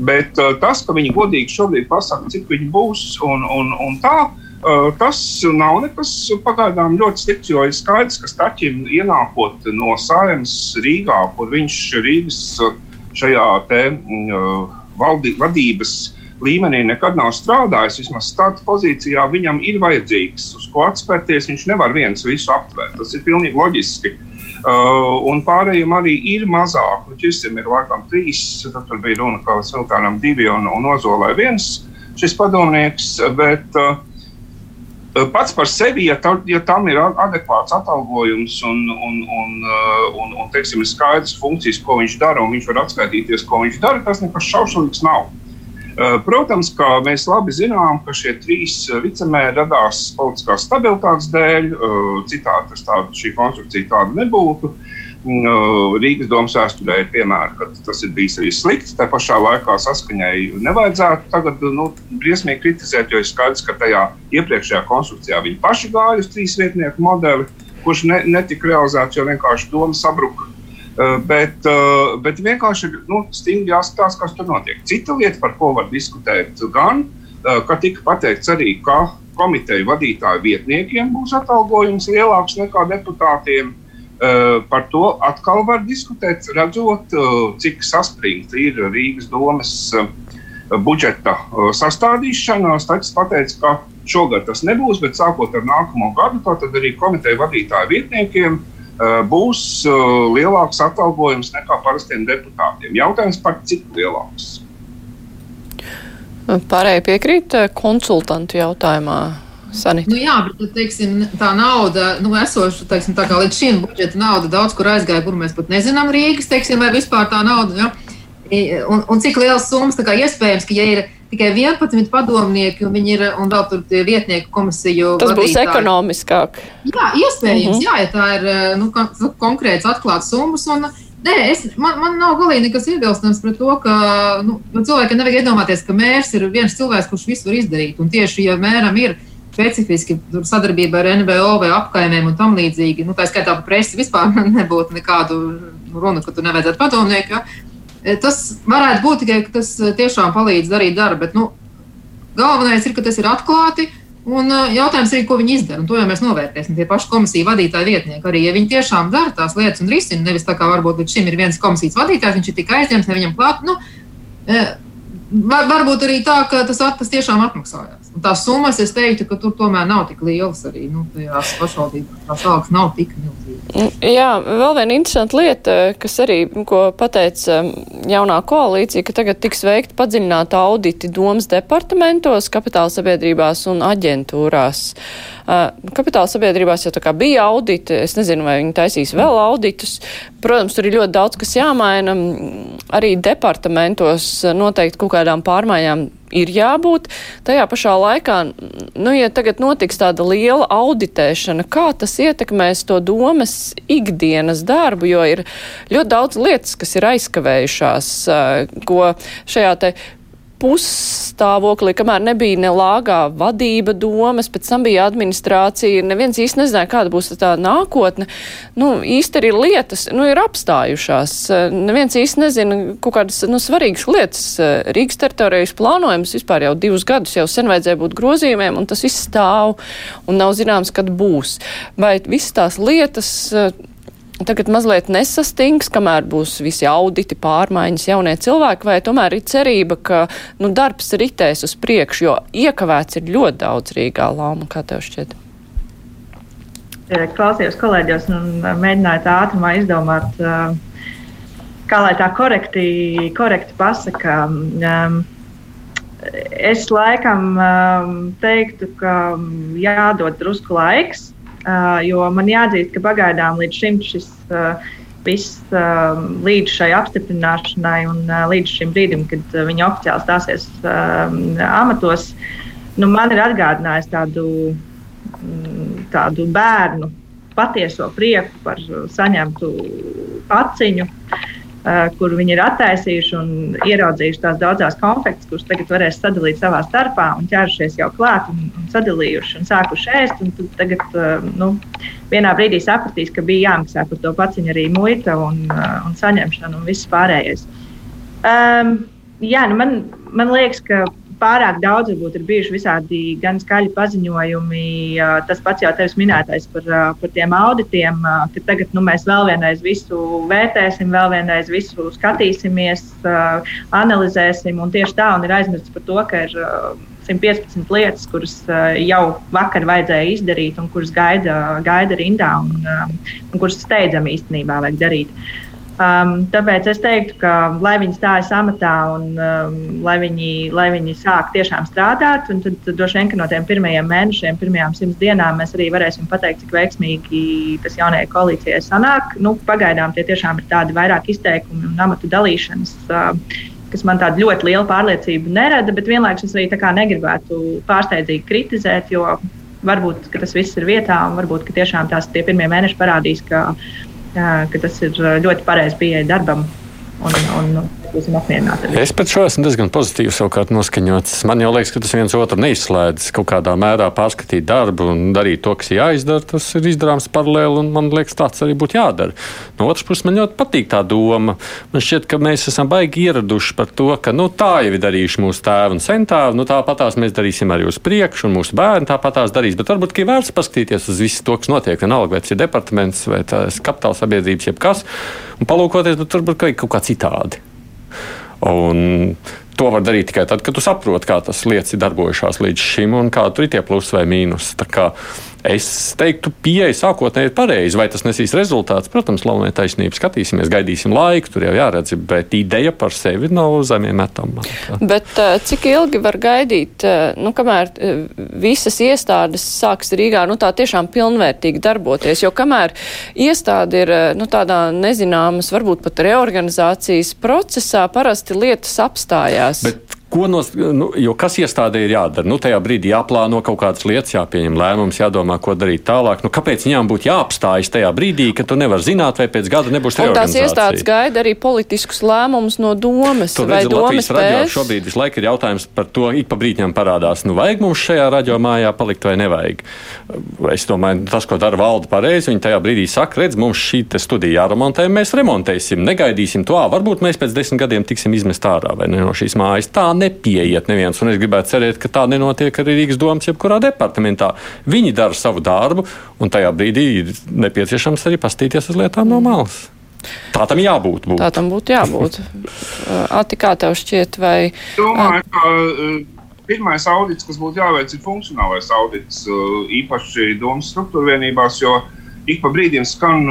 Bet uh, tas, ka viņi godīgi šobrīd pasaka, cik viņi būs un, un, un tā, uh, tas nav nekas pagaidām ļoti slikts. Jo ir skaidrs, ka Staķim ienākot no Sāļas Rīgā, kur viņš Rīgas uh, šajā te, uh, valdi, vadības līmenī nekad nav strādājis, vismaz starta pozīcijā, viņam ir vajadzīgs uz ko atspērties. Viņš nevar viens visu aptvērt. Tas ir pilnīgi loģiski. Uh, un pārējiem arī ir mazāk. Nu, Čistam ir laikam trīs, tad tur bija runa, ka Siltānam divi un, un Ozolai viens šis padomnieks. Bet, uh, Pats par sevi, ja, tā, ja tam ir adekvāts atalgojums un, un, un, uh, un, un teiksim, skaidrs funkcijas, ko viņš dara, un viņš var atskaitīties, ko viņš dara, tas nekas šaušalīgs nav. Protams, ka mēs labi zinām, ka šie trīs vicemēri radās politiskās stabilitātes dēļ, citādi tāda, šī konstrukcija tāda nebūtu. Rīgas domas vēsturē ir piemēri, ka tas ir bijis arī slikti. Tā pašā laikā saskaņai nevajadzētu tagad nu, briesmīgi kritizēt, jo ir skaidrs, ka tajā iepriekšējā konstrukcijā viņi paši gāja uz trīs vietnieku modeli, kurš ne, netika realizēts, jo vienkārši doma sabruka. Bet, bet vienkārši nu, stingri jāskatās, kas tur notiek. Cita lieta, par ko var diskutēt, gan, ka tika pateikts arī, ka komiteju vadītāju vietniekiem būs atalgojums lielāks nekā deputātiem. Uh, par to atkal var diskutēt, redzot, uh, cik saspringta ir Rīgas domas uh, budžeta sastādīšana. Stačs pateica, ka šogad tas nebūs, bet sākot ar nākamo gadu, tad arī komiteju vadītāju vietniekiem būs lielāks atalgojums nekā parastiem deputātiem. Jautājums par cik lielāks?
Pārējie piekrīt konsultantu jautājumā. Sanita.
Nu, jā, bet teiksim, tā nauda, nu, esoša, teiksim, tā kā līdz šim budžeta nauda daudz kur aizgāja, kur mēs pat nezinām Rīgas, teiksim, vai vispār tā nauda. Ja? Un, un cik liels summas iespējams, ka ja ir tikai 11 padomnieki un viņi ir un vēl tur tie vietnieku komisiju.
Tas vadītāji. būs ekonomiskāk.
Jā, iespējams, uh -huh. jā, ja tā ir nu, konkrēts atklāts summas. Un, Nē, es, man, man nav galīgi nekas iebilstams pret to, ka nu, cilvēkam nevajag iedomāties, ka mērs ir viens cilvēks, kurš visu var izdarīt. Un tieši, ja mēram ir specifiski sadarbība ar NVO vai apkaimēm un tam līdzīgi. Nu, tā skaitā par presi vispār nebūtu nekādu runu, ka tur nevajadzētu padomnieku. Ja? E, tas varētu būt tikai, ka tas e, tiešām palīdz darīt darbu, bet nu, galvenais ir, ka tas ir atklāti. Un e, jautājums ir, ko viņi izdara. To jau mēs novērtēsim. Tie paši komisiju vadītāji vietnieki arī, ja viņi tiešām dara tās lietas un risina, nevis tā kā varbūt līdz šim ir viens komisijas vadītājs, viņš ir tikai aizņemts, ne viņam klāt. Nu, var, varbūt arī tā, ka tas atpas tiešām atmaksājās. Tās summas, es teiktu, ka tur tomēr nav tik lielas arī. Nu, tajās pašvaldībās tās algas nav tik milzīgas.
Mm, jā, vēl viena interesanta lieta, kas arī, ko pateica mm, jaunā koalīcija, ka tagad tiks veikta padziļināta auditi domas departamentos, kapitāla sabiedrībās un aģentūrās. Kapitāla sabiedrībās jau bija auditi, es nezinu, vai viņi taisīs vēl auditus. Protams, tur ir ļoti daudz, kas jāmaina. Arī departamentos noteikti kaut kādām pārmaiņām ir jābūt. Tajā pašā laikā, nu, ja tagad notiks tāda liela auditēšana, kā tas ietekmēs to domas ikdienas darbu, jo ir ļoti daudz lietas, kas ir aizkavējušās, ko šajā te pusstāvoklī, kamēr nebija ne lāgā vadība domas, pēc tam bija administrācija, neviens īsti nezināja, kāda būs tā nākotne. Nu, īsti arī lietas, nu, ir apstājušās. Neviens īsti nezina kaut kādas, nu, svarīgas lietas. Rīgas teritorijas plānojums vispār jau divus gadus jau sen vajadzēja būt grozījumiem, un tas viss stāv, un nav zināms, kad būs. Vai visas tās lietas tagad mazliet nesastings, kamēr būs visi auditi, pārmaiņas, jaunie cilvēki, vai tomēr ir cerība, ka nu, darbs ritēs uz priekšu, jo iekavēts ir ļoti daudz Rīgā lāma, kā tev šķiet?
Klausījos kolēģos un mēģināju tā ātrumā izdomāt, kā lai tā korekti, korekti pasaka. Es laikam teiktu, ka jādod drusku laiks Uh, jo man jāatzīst, ka pagaidām līdz šim šis uh, viss uh, līdz šai apstiprināšanai un uh, līdz šim brīdim, kad uh, viņi oficiāli stāsies uh, amatos, nu, man ir atgādinājis tādu, mm, tādu bērnu patieso prieku par saņemtu paciņu. Uh, kur viņi ir attaisījuši un ieraudzījuši tās daudzās konfekts, kuras tagad varēs sadalīt savā starpā un ķērušies jau klāt un, un sadalījuši un sākuši ēst. Un tagad uh, nu, vienā brīdī sapratīs, ka bija jāmaksā par to paciņu arī muita un, uh, un saņemšana un viss pārējais. Um, jā, nu man, man liekas, ka pārāk daudz varbūt, ir bijuši visādi gan skaļi paziņojumi, tas pats jau tevis minētais par, par tiem auditiem, ka tagad nu, mēs vēl vienreiz visu vērtēsim, vēl vienreiz visu skatīsimies, analizēsim. Tieši tā, un ir aizmirsts par to, ka ir 115 lietas, kuras jau vakar vajadzēja izdarīt un kuras gaida, gaida rindā un, un kuras steidzami īstenībā vajag darīt. Uh, Um, tāpēc es teiktu, ka lai viņi stājas amatā un um, lai, viņi, lai viņi sāk tiešām strādāt, tad, tad droši vien, no tiem pirmajiem mēnešiem, pirmajām simts dienām mēs arī varēsim pateikt, cik veiksmīgi tas jaunajai koalīcijai sanāk. Nu, pagaidām tie tiešām ir tādi vairāk izteikumi un amatu dalīšanas. Uh, kas man tādu ļoti lielu pārliecību nerada, bet vienlaikus es arī negribētu pārsteidzīgi kritizēt, jo varbūt tas viss ir vietā, un varbūt tiešām tās tie pirmie mēneši parādīs, ka ka tas ir ļoti pareizi pieeja darbam. Un, un, būsim apmierināti.
Es pēc šo esmu diezgan pozitīvi savukārt noskaņots. Man jau liekas, ka tas viens otru neizslēdz. Kaut kādā mērā pārskatīt darbu un darīt to, kas jāizdara, tas ir izdarāms paralēli, un man liekas, tāds arī būtu jādara. No otras puses, man ļoti patīk tā doma. Man šķiet, ka mēs esam baigi ieraduši par to, ka nu, tā jau ir darījuši mūsu tēvi un centāvi, nu, tāpatās mēs darīsim arī uz priekšu, un mūsu bērni tāpatās darīs. Bet varbūt ir vērts paskatīties uz visu to, kas notiek, vienalga, vai tas ir departaments vai kapitāla sabiedrības, jebkas, un palūkoties, bet varbūt kaut kā citādi. Un to var darīt tikai tad, kad tu saproti, kā tas lietas ir darbojušās līdz šim un kādi ir tie plusi vai mīnusi. Es teiktu, pieeja sākotnēji ir pareiza. Vai tas nesīs rezultātus? Protams, Launē taisnība skatīsimies, gaidīsim laiku, tur jau jāredz, bet ideja par sevi nav zemē metama.
Bet cik ilgi var gaidīt, nu, kamēr visas iestādes sāks Rīgā, nu, tā tiešām pilnvērtīgi darboties? Jo kamēr iestāde ir, nu, tādā nezināmas, varbūt pat reorganizācijas procesā, parasti lietas apstājās.
Bet Ko nos, nu, jo kas iestādē ir jādara? Nu, tajā brīdī jāplāno kaut kādas lietas, jāpieņem lēmums, jādomā, ko darīt tālāk. Nu, kāpēc viņām būtu jāapstājas tajā brīdī, kad tu nevari zināt, vai pēc gada nebūs
tā? Tās iestādes gaida arī politiskus lēmumus no domas.
Tu redzi, Latvijas radio šobrīd visu laiku ir jautājums par to, ik pa brīdņām parādās, nu vajag mums šajā radio mājā palikt vai nevajag. Es domāju, tas, ko dara valde pareizi, viņi tajā brīdī saka, redz, mums šī studija jāremontē, mēs remontēsim, negaidīsim to, varbūt mēs pēc desmit gadiem tiksim izmest ārā vai ne no šīs mājas. Tā nepieiet neviens. Un es gribētu cerēt, ka tā nenotiek arī Rīgas domas, jebkurā departamentā. Viņi dara savu darbu, un tajā brīdī ir nepieciešams arī pastīties uz lietām no malas. Tā tam jābūt. Būt.
Tā tam būtu jābūt. Ati, kā tev šķiet, vai.
Domāju, ka pirmais audits, kas būtu jāveic, ir funkcionālais audits, īpaši domas struktūra vienībās, jo ik pa brīdim skan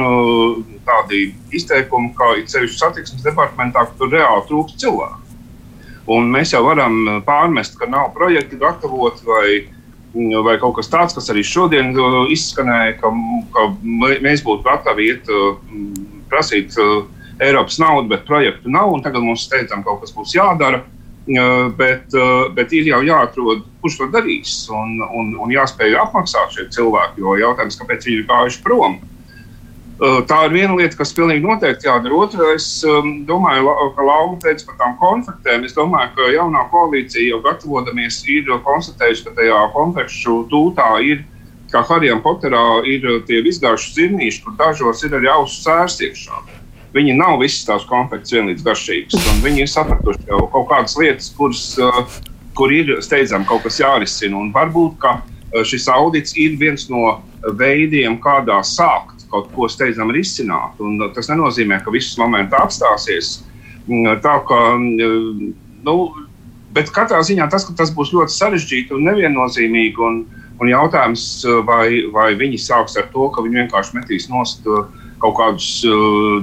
tādi izteikumi, kā ir ceļu satiksmes departamentā, ka tur reāli trūkst cilvēku. Un mēs jau varam eh, pārmest, ka nav projekti gatavoti vai, mm, vai kaut kas tāds, kas arī šodien eh, izskanēja, ka, ka mēs būtu gatavi iet eh, prasīt Eiropas naudu, bet projektu nav. Tagad mums steidzam kaut kas būs jādara. Bet, bet ir jau jāatrod, kurš to darīs un, un, un jāspēj apmaksāt šie cilvēki. Jo jautājums, kāpēc viņi ir gājuši prom? Uh, tā ir viena lieta, kas pilnīgi noteikti jādara. Otra, es domāju, ka Lauma teica par tām konfliktēm. Es domāju, ka jaunā koalīcija jau gatavodamies ir konstatējusi, ka tajā konfliktu tūtā ir, kā Harijam Poterā, ir tie izgājuši zirnīši, kur dažos ir arī ausu sērs iekšā. Viņi nav visas tās konflikts vienlīdz garšīgas, viņi ir sapratuši jau kaut kādas lietas, kuras, uh, kur ir steidzami kaut kas jārisina. Un varbūt, šis audits ir viens no veidiem, kādā sākt kaut ko steidzam risināt. Un uh, tas nenozīmē, ka viss moments apstāsies. Tā mm, nu, bet katrā ziņā tas, tas būs ļoti sarežģīti un neviennozīmīgi. Un, un jautājums, vai, vai viņi sāks ar to, ka viņi vienkārši metīs nost kaut kādus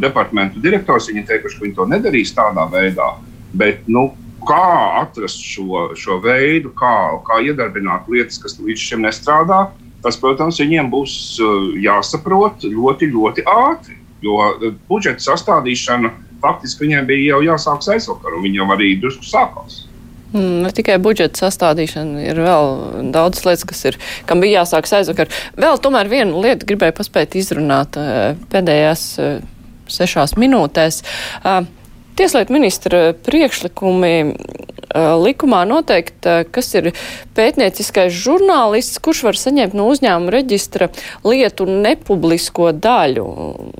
departamentu direktorus. Viņi teikuši, ka viņi to nedarīs tādā veidā. Bet, nu, kā atrast šo, šo veidu, kā, kā iedarbināt lietas, kas līdz šim nestrādā, uh, tas, protams, viņiem būs uh, jāsaprot ļoti, ļoti ātri. Jo uh, budžeta sastādīšana faktiski viņiem bija jau jāsāk aizvakar, un viņi jau arī drusku sākās.
Mm, ne tikai budžeta sastādīšana, ir vēl daudz lietas, kas ir, kam bija jāsākas aizvakar. Vēl tomēr vienu lietu gribēju paspēt izrunāt uh, pēdējās sešās minūtēs. Tieslietu ministra priekšlikumi likumā noteikt, kas ir pētnieciskais žurnālists, kurš var saņemt no uzņēmuma reģistra lietu nepublisko daļu,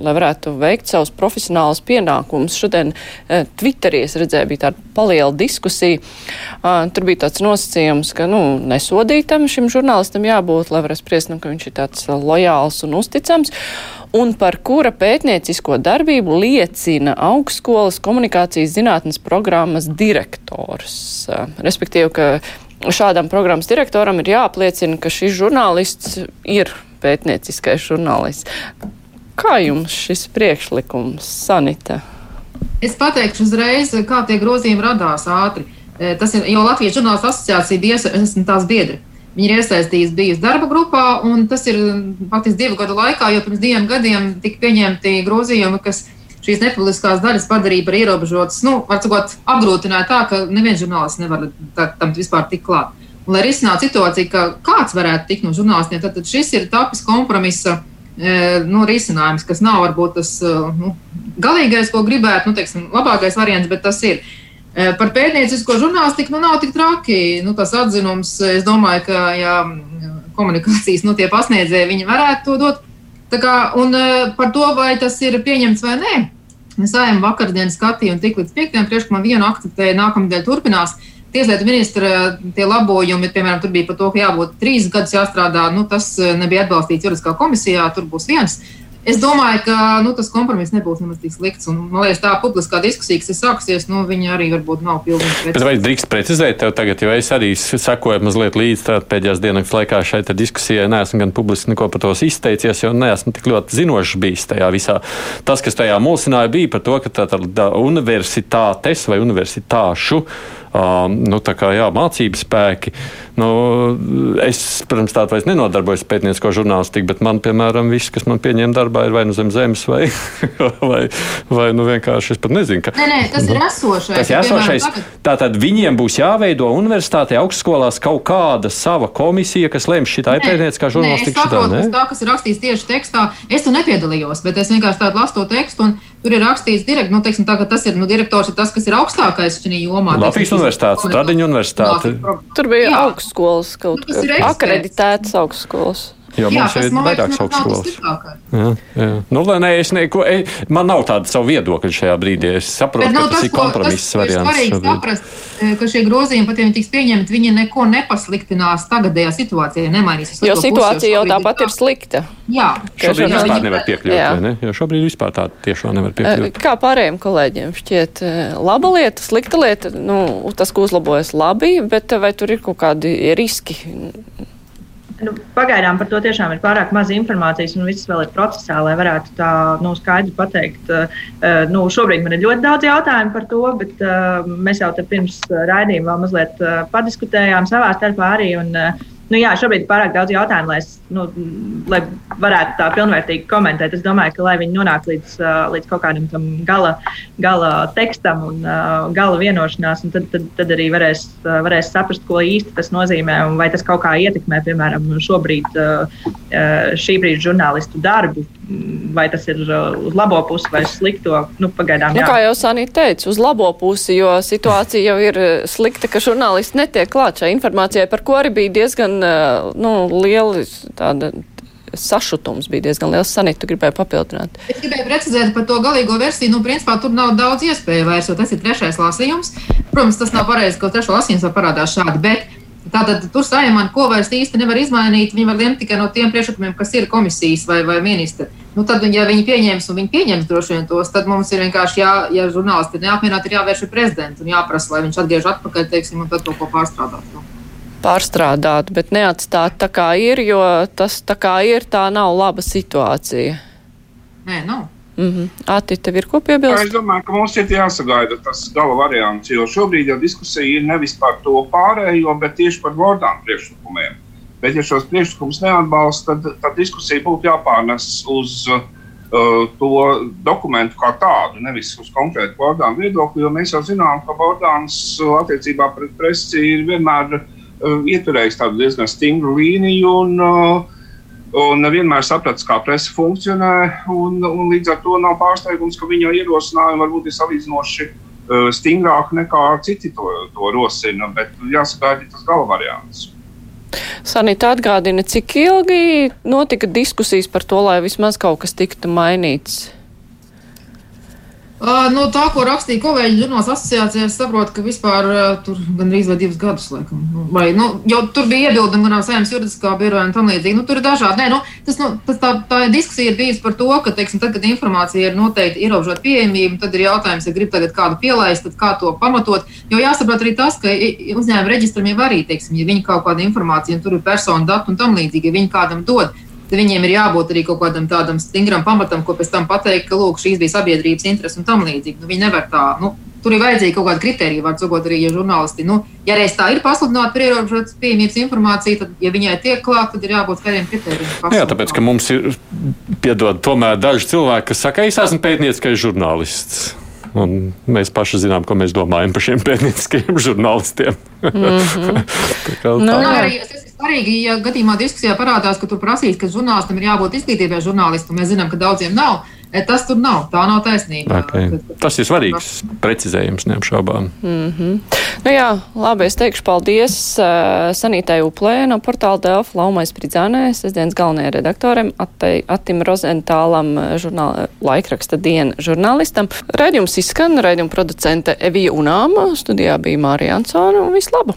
lai varētu veikt savus profesionālus pienākumus. Šodien Twitterī es redzēju, bija tāda paliela diskusija. Tur bija tāds nosacījums, ka nu, nesodītam šim žurnālistam jābūt, lai varētu spriest, nu, ka viņš ir tāds lojāls un uzticams un par kura pētniecisko darbību liecina augstskolas komunikācijas zinātnes programmas direktors. Respektīvi, ka šādam programmas direktoram ir jāapliecina, ka šis žurnālists ir pētnieciskais žurnālists. Kā jums šis priekšlikums, Sanita?
Es pateikšu uzreiz, kā tie grozījumi radās ātri. Tas ir jau Latvijas žurnālistu asociācija bija, esmu tās biedri. Viņa ir iesaistījusi bijusi darba grupā, un tas ir faktiski divu gadu laikā, jo pirms diviem gadiem tika pieņemti grozījumi, kas šīs nepubliskās daļas padarīja par ierobežotas, nu, var sakot, apgrūtināja tā, ka neviens žurnālists nevar tam vispār tikt klāt. Un, lai risinātu situāciju, ka kāds varētu tikt no žurnālistiem, tad, tad šis ir tapis kompromisa e, nu, risinājums, kas nav varbūt tas e, nu, galīgais, ko gribētu, nu, teiksim, labākais variants, bet tas ir. Par pētniecisko žurnālistiku nu, nav tik traki. Nu, tas atzinums, es domāju, ka jā, komunikācijas nu, pasniedzēji varētu to dot. Kā, un par to, vai tas ir pieņemts vai nē, Sājuma vakardienas skatīja un tik līdz piektajam priekšlikumam vienu akceptēja, nākamnedēļ turpinās. Tieslietu ministra tie labojumi, piemēram, tur bija par to, ka jābūt trīs gadus jāstrādā, nu, tas nebija atbalstīts juridiskā komisijā, tur būs viens. Es domāju, ka nu, tas kompromiss nebūs nemaz tik slikts. Un, man liekas, tā publiskā diskusija, kas ir sākusies, nu, viņa arī varbūt nav pilnīgi precīza.
Vai drīkst precizēt tev tagad, jo es arī sekoju mazliet līdzi pēdējās dienas laikā šai diskusijai. Neesmu gan publiski neko par to izteicies, jo neesmu tik ļoti zinošs bijis tajā visā. Tas, kas tajā mulsināja, bija par to, ka tā, tā, tā universitātes vai universitāšu nu, kā, jā, mācību spēki. Nu, es, protams, tādu vairs nenodarbojos ar pētniecisko žurnālistiku, bet man, piemēram, viss, kas man pieņem darbā, ir vai nu zem zemes, vai, vai, vai nu vienkārši es pat nezinu. Ka,
nē, nē, tas ir esošais.
Tas ir esošais. Tātad viņiem būs jāveido universitātē, augstskolās kaut kāda sava komisija, kas lems šitā pētnieciskā žurnālistika.
Nē, es saprotu, tā, kas ir rakstīts tieši tekstā. Es tur nepiedalījos, bet es vienkārši tādu lasu to tekstu. Un, Tur ir rakstīts, direkt, nu, teiksim, tā, ka tas ir nu, direktors, ir tas, kas ir augstākais šajā jomā.
Latvijas universitāte, Stradiņa universitāte.
Tur bija Jā. augstskolas kaut nu, kas akreditētas augstskolas.
Jo mums jā, ir vairākas augstskolas. Jā, jā. Nu, lai ne, es neko, e, man nav tāda savu viedokļu šajā brīdī. Es saprotu, Bet, nu, ka tas, tas ir kompromiss variants.
Ir svarīgi saprast, e, ka šie grozījumi, pat ja tiks pieņemti, viņi neko nepasliktinās tagadējā situācijā, nemainīs.
Jo situācija jau tāpat ir slikta.
Jā.
Šobrīd vispār nevar piekļūt, vai ne? Jo šobrīd vispār tā tiešām nevar piekļūt.
Kā pārējiem kolēģiem šķiet laba lieta, slikta lieta, nu, tas, ko uzlabojas labi, bet vai tur ir kaut kādi riski?
Nu, pagaidām par to tiešām ir pārāk maz informācijas, un viss vēl ir procesā, lai varētu tā nu, skaidri pateikt. Uh, nu, šobrīd man ir ļoti daudz jautājumu par to, bet uh, mēs jau pirms raidījuma vēl mazliet uh, padiskutējām savā starpā arī. Un, uh, Nu, jā, šobrīd ir pārāk daudz jautājumu, lai, es, nu, lai varētu tā pilnvērtīgi komentēt. Es domāju, ka lai viņi nonāk līdz, līdz kaut kādam gala, gala tekstam un gala vienošanās, tad, tad, tad arī varēs, varēs saprast, ko īsti tas nozīmē un vai tas kaut kā ietekmē, piemēram, šobrīd šī brīža žurnālistu darbu. Vai tas ir uz labo pusi vai uz slikto? Nu, pagaidām,
nu, kā jau Sanīta teica, uz labo pusi, jo situācija jau ir slikta, ka žurnālisti netiek klāt šai informācijai, par ko arī bija diezgan diezgan nu, liela tāda sašutums bija diezgan liels. Sanīt, tu gribēji papildināt.
Es gribēju precizēt par to galīgo versiju. Nu, principā tur nav daudz iespēju vairs, jo tas ir trešais lasījums. Protams, tas nav pareizi, ka trešo lasījums var parādās šādi. Bet Tātad tur saimā ko vairs īsti nevar izmainīt. Viņi var lemt tikai no tiem priekšlikumiem, kas ir komisijas vai, vai ministra. Nu, tad, ja viņi pieņems, un viņi pieņems droši vien tos, tad mums ir vienkārši, jā, ja žurnālisti ir neapmierināti, ir jāvērš pie prezidenta un jāprasa, lai viņš atgriež atpakaļ, teiksim, un tad kaut ko pārstrādāt. Nu
pārstrādāt, bet neatstāt tā kā ir, jo tas tā kā ir, tā nav laba situācija.
Nē, nav.
Mm -hmm. Ati, tev ir ko piebilst?
Es domāju, ka mums ir jāsagaida tas gala variants, jo šobrīd jau diskusija ir nevis par to pārējo, bet tieši par vārdām priekšlikumiem. Bet, ja šos priekšlikumus neatbalsta, tad, tad diskusija būtu jāpārnes uz uh, to dokumentu kā tādu, nevis uz konkrētu vārdām viedokli, jo mēs jau zinām, ka vārdāns attiecībā pret presi ir vienmēr Uh, ieturējis tādu diezgan stingru līniju un, uh, un vienmēr sapratis, kā presa funkcionē. Un, un līdz ar to nav pārsteigums, ka viņa ierosinājumi varbūt ir salīdzinoši uh, stingrāk nekā citi to, to rosina, bet jāsagaida tas gala variants.
Sanita atgādina, cik ilgi notika diskusijas par to, lai vismaz kaut kas tiktu mainīts.
No tā, ko rakstīja kolēģi žurnāls asociācijā, es saprotu, ka vispār tur gandrīz vai divus gadus, laikam, nu, vai, nu, jau tur bija iebildumi gan saimnes juridiskā biroja un tam līdzīgi. Nu, tur ir dažādi. Nē, nu, tas, nu, tas tā, tā diskusija ir bijusi par to, ka, teiksim, tad, kad informācija ir noteikti ierobežota pieejamība, tad ir jautājums, ja grib tagad kādu pielaist, tad kā to pamatot. Jo jāsaprot arī tas, ka uzņēmuma reģistram jau arī, teiksim, ja viņi kaut kādu informāciju, un tur ir personu dati un tam līdzīgi, ja viņi kādam dod, viņiem ir jābūt arī kaut kādam tādam stingram pamatam, ko pēc tam pateikt, ka lūk, šīs bija sabiedrības intereses un tam līdzīgi. Nu, viņi nevar tā. Nu, Tur ir vajadzīga kaut kāda kriterija, var sakot, arī ja žurnālisti. Nu, ja reiz tā ir pasludināta par ierobežotas pieejamības informāciju, tad, ja viņai tiek klāta, tad ir jābūt kādiem kriterijiem.
Jā, tāpēc, ka mums ir, piedod, tomēr daži cilvēki, kas saka, es esmu pētnieciskais žurnālists. Un mēs paši zinām, ko mēs domājam par šiem pētnieciskajiem žurnālistiem. Mm -hmm.
tā, nu, arī, svarīgi, ja gadījumā diskusijā parādās, ka tur prasīs, ka žurnālistam ir jābūt izglītībai žurnālistam. Mēs zinām, ka daudziem nav. E, tas tur nav. Tā nav taisnība.
Okay. Tas ir svarīgs precizējums, neapšaubām.
Mm -hmm. nu jā, labi, es teikšu paldies uh, Sanītai Uplē no portāla Delfa Laumais Pridzānē, sestdienas galvenajai redaktoram, Attim Rozentālam, žurnāla, laikraksta diena žurnālistam. Raidījums izskan, raidījuma producente Evija Unāma, studijā bija Mārija Ansona un vislaba!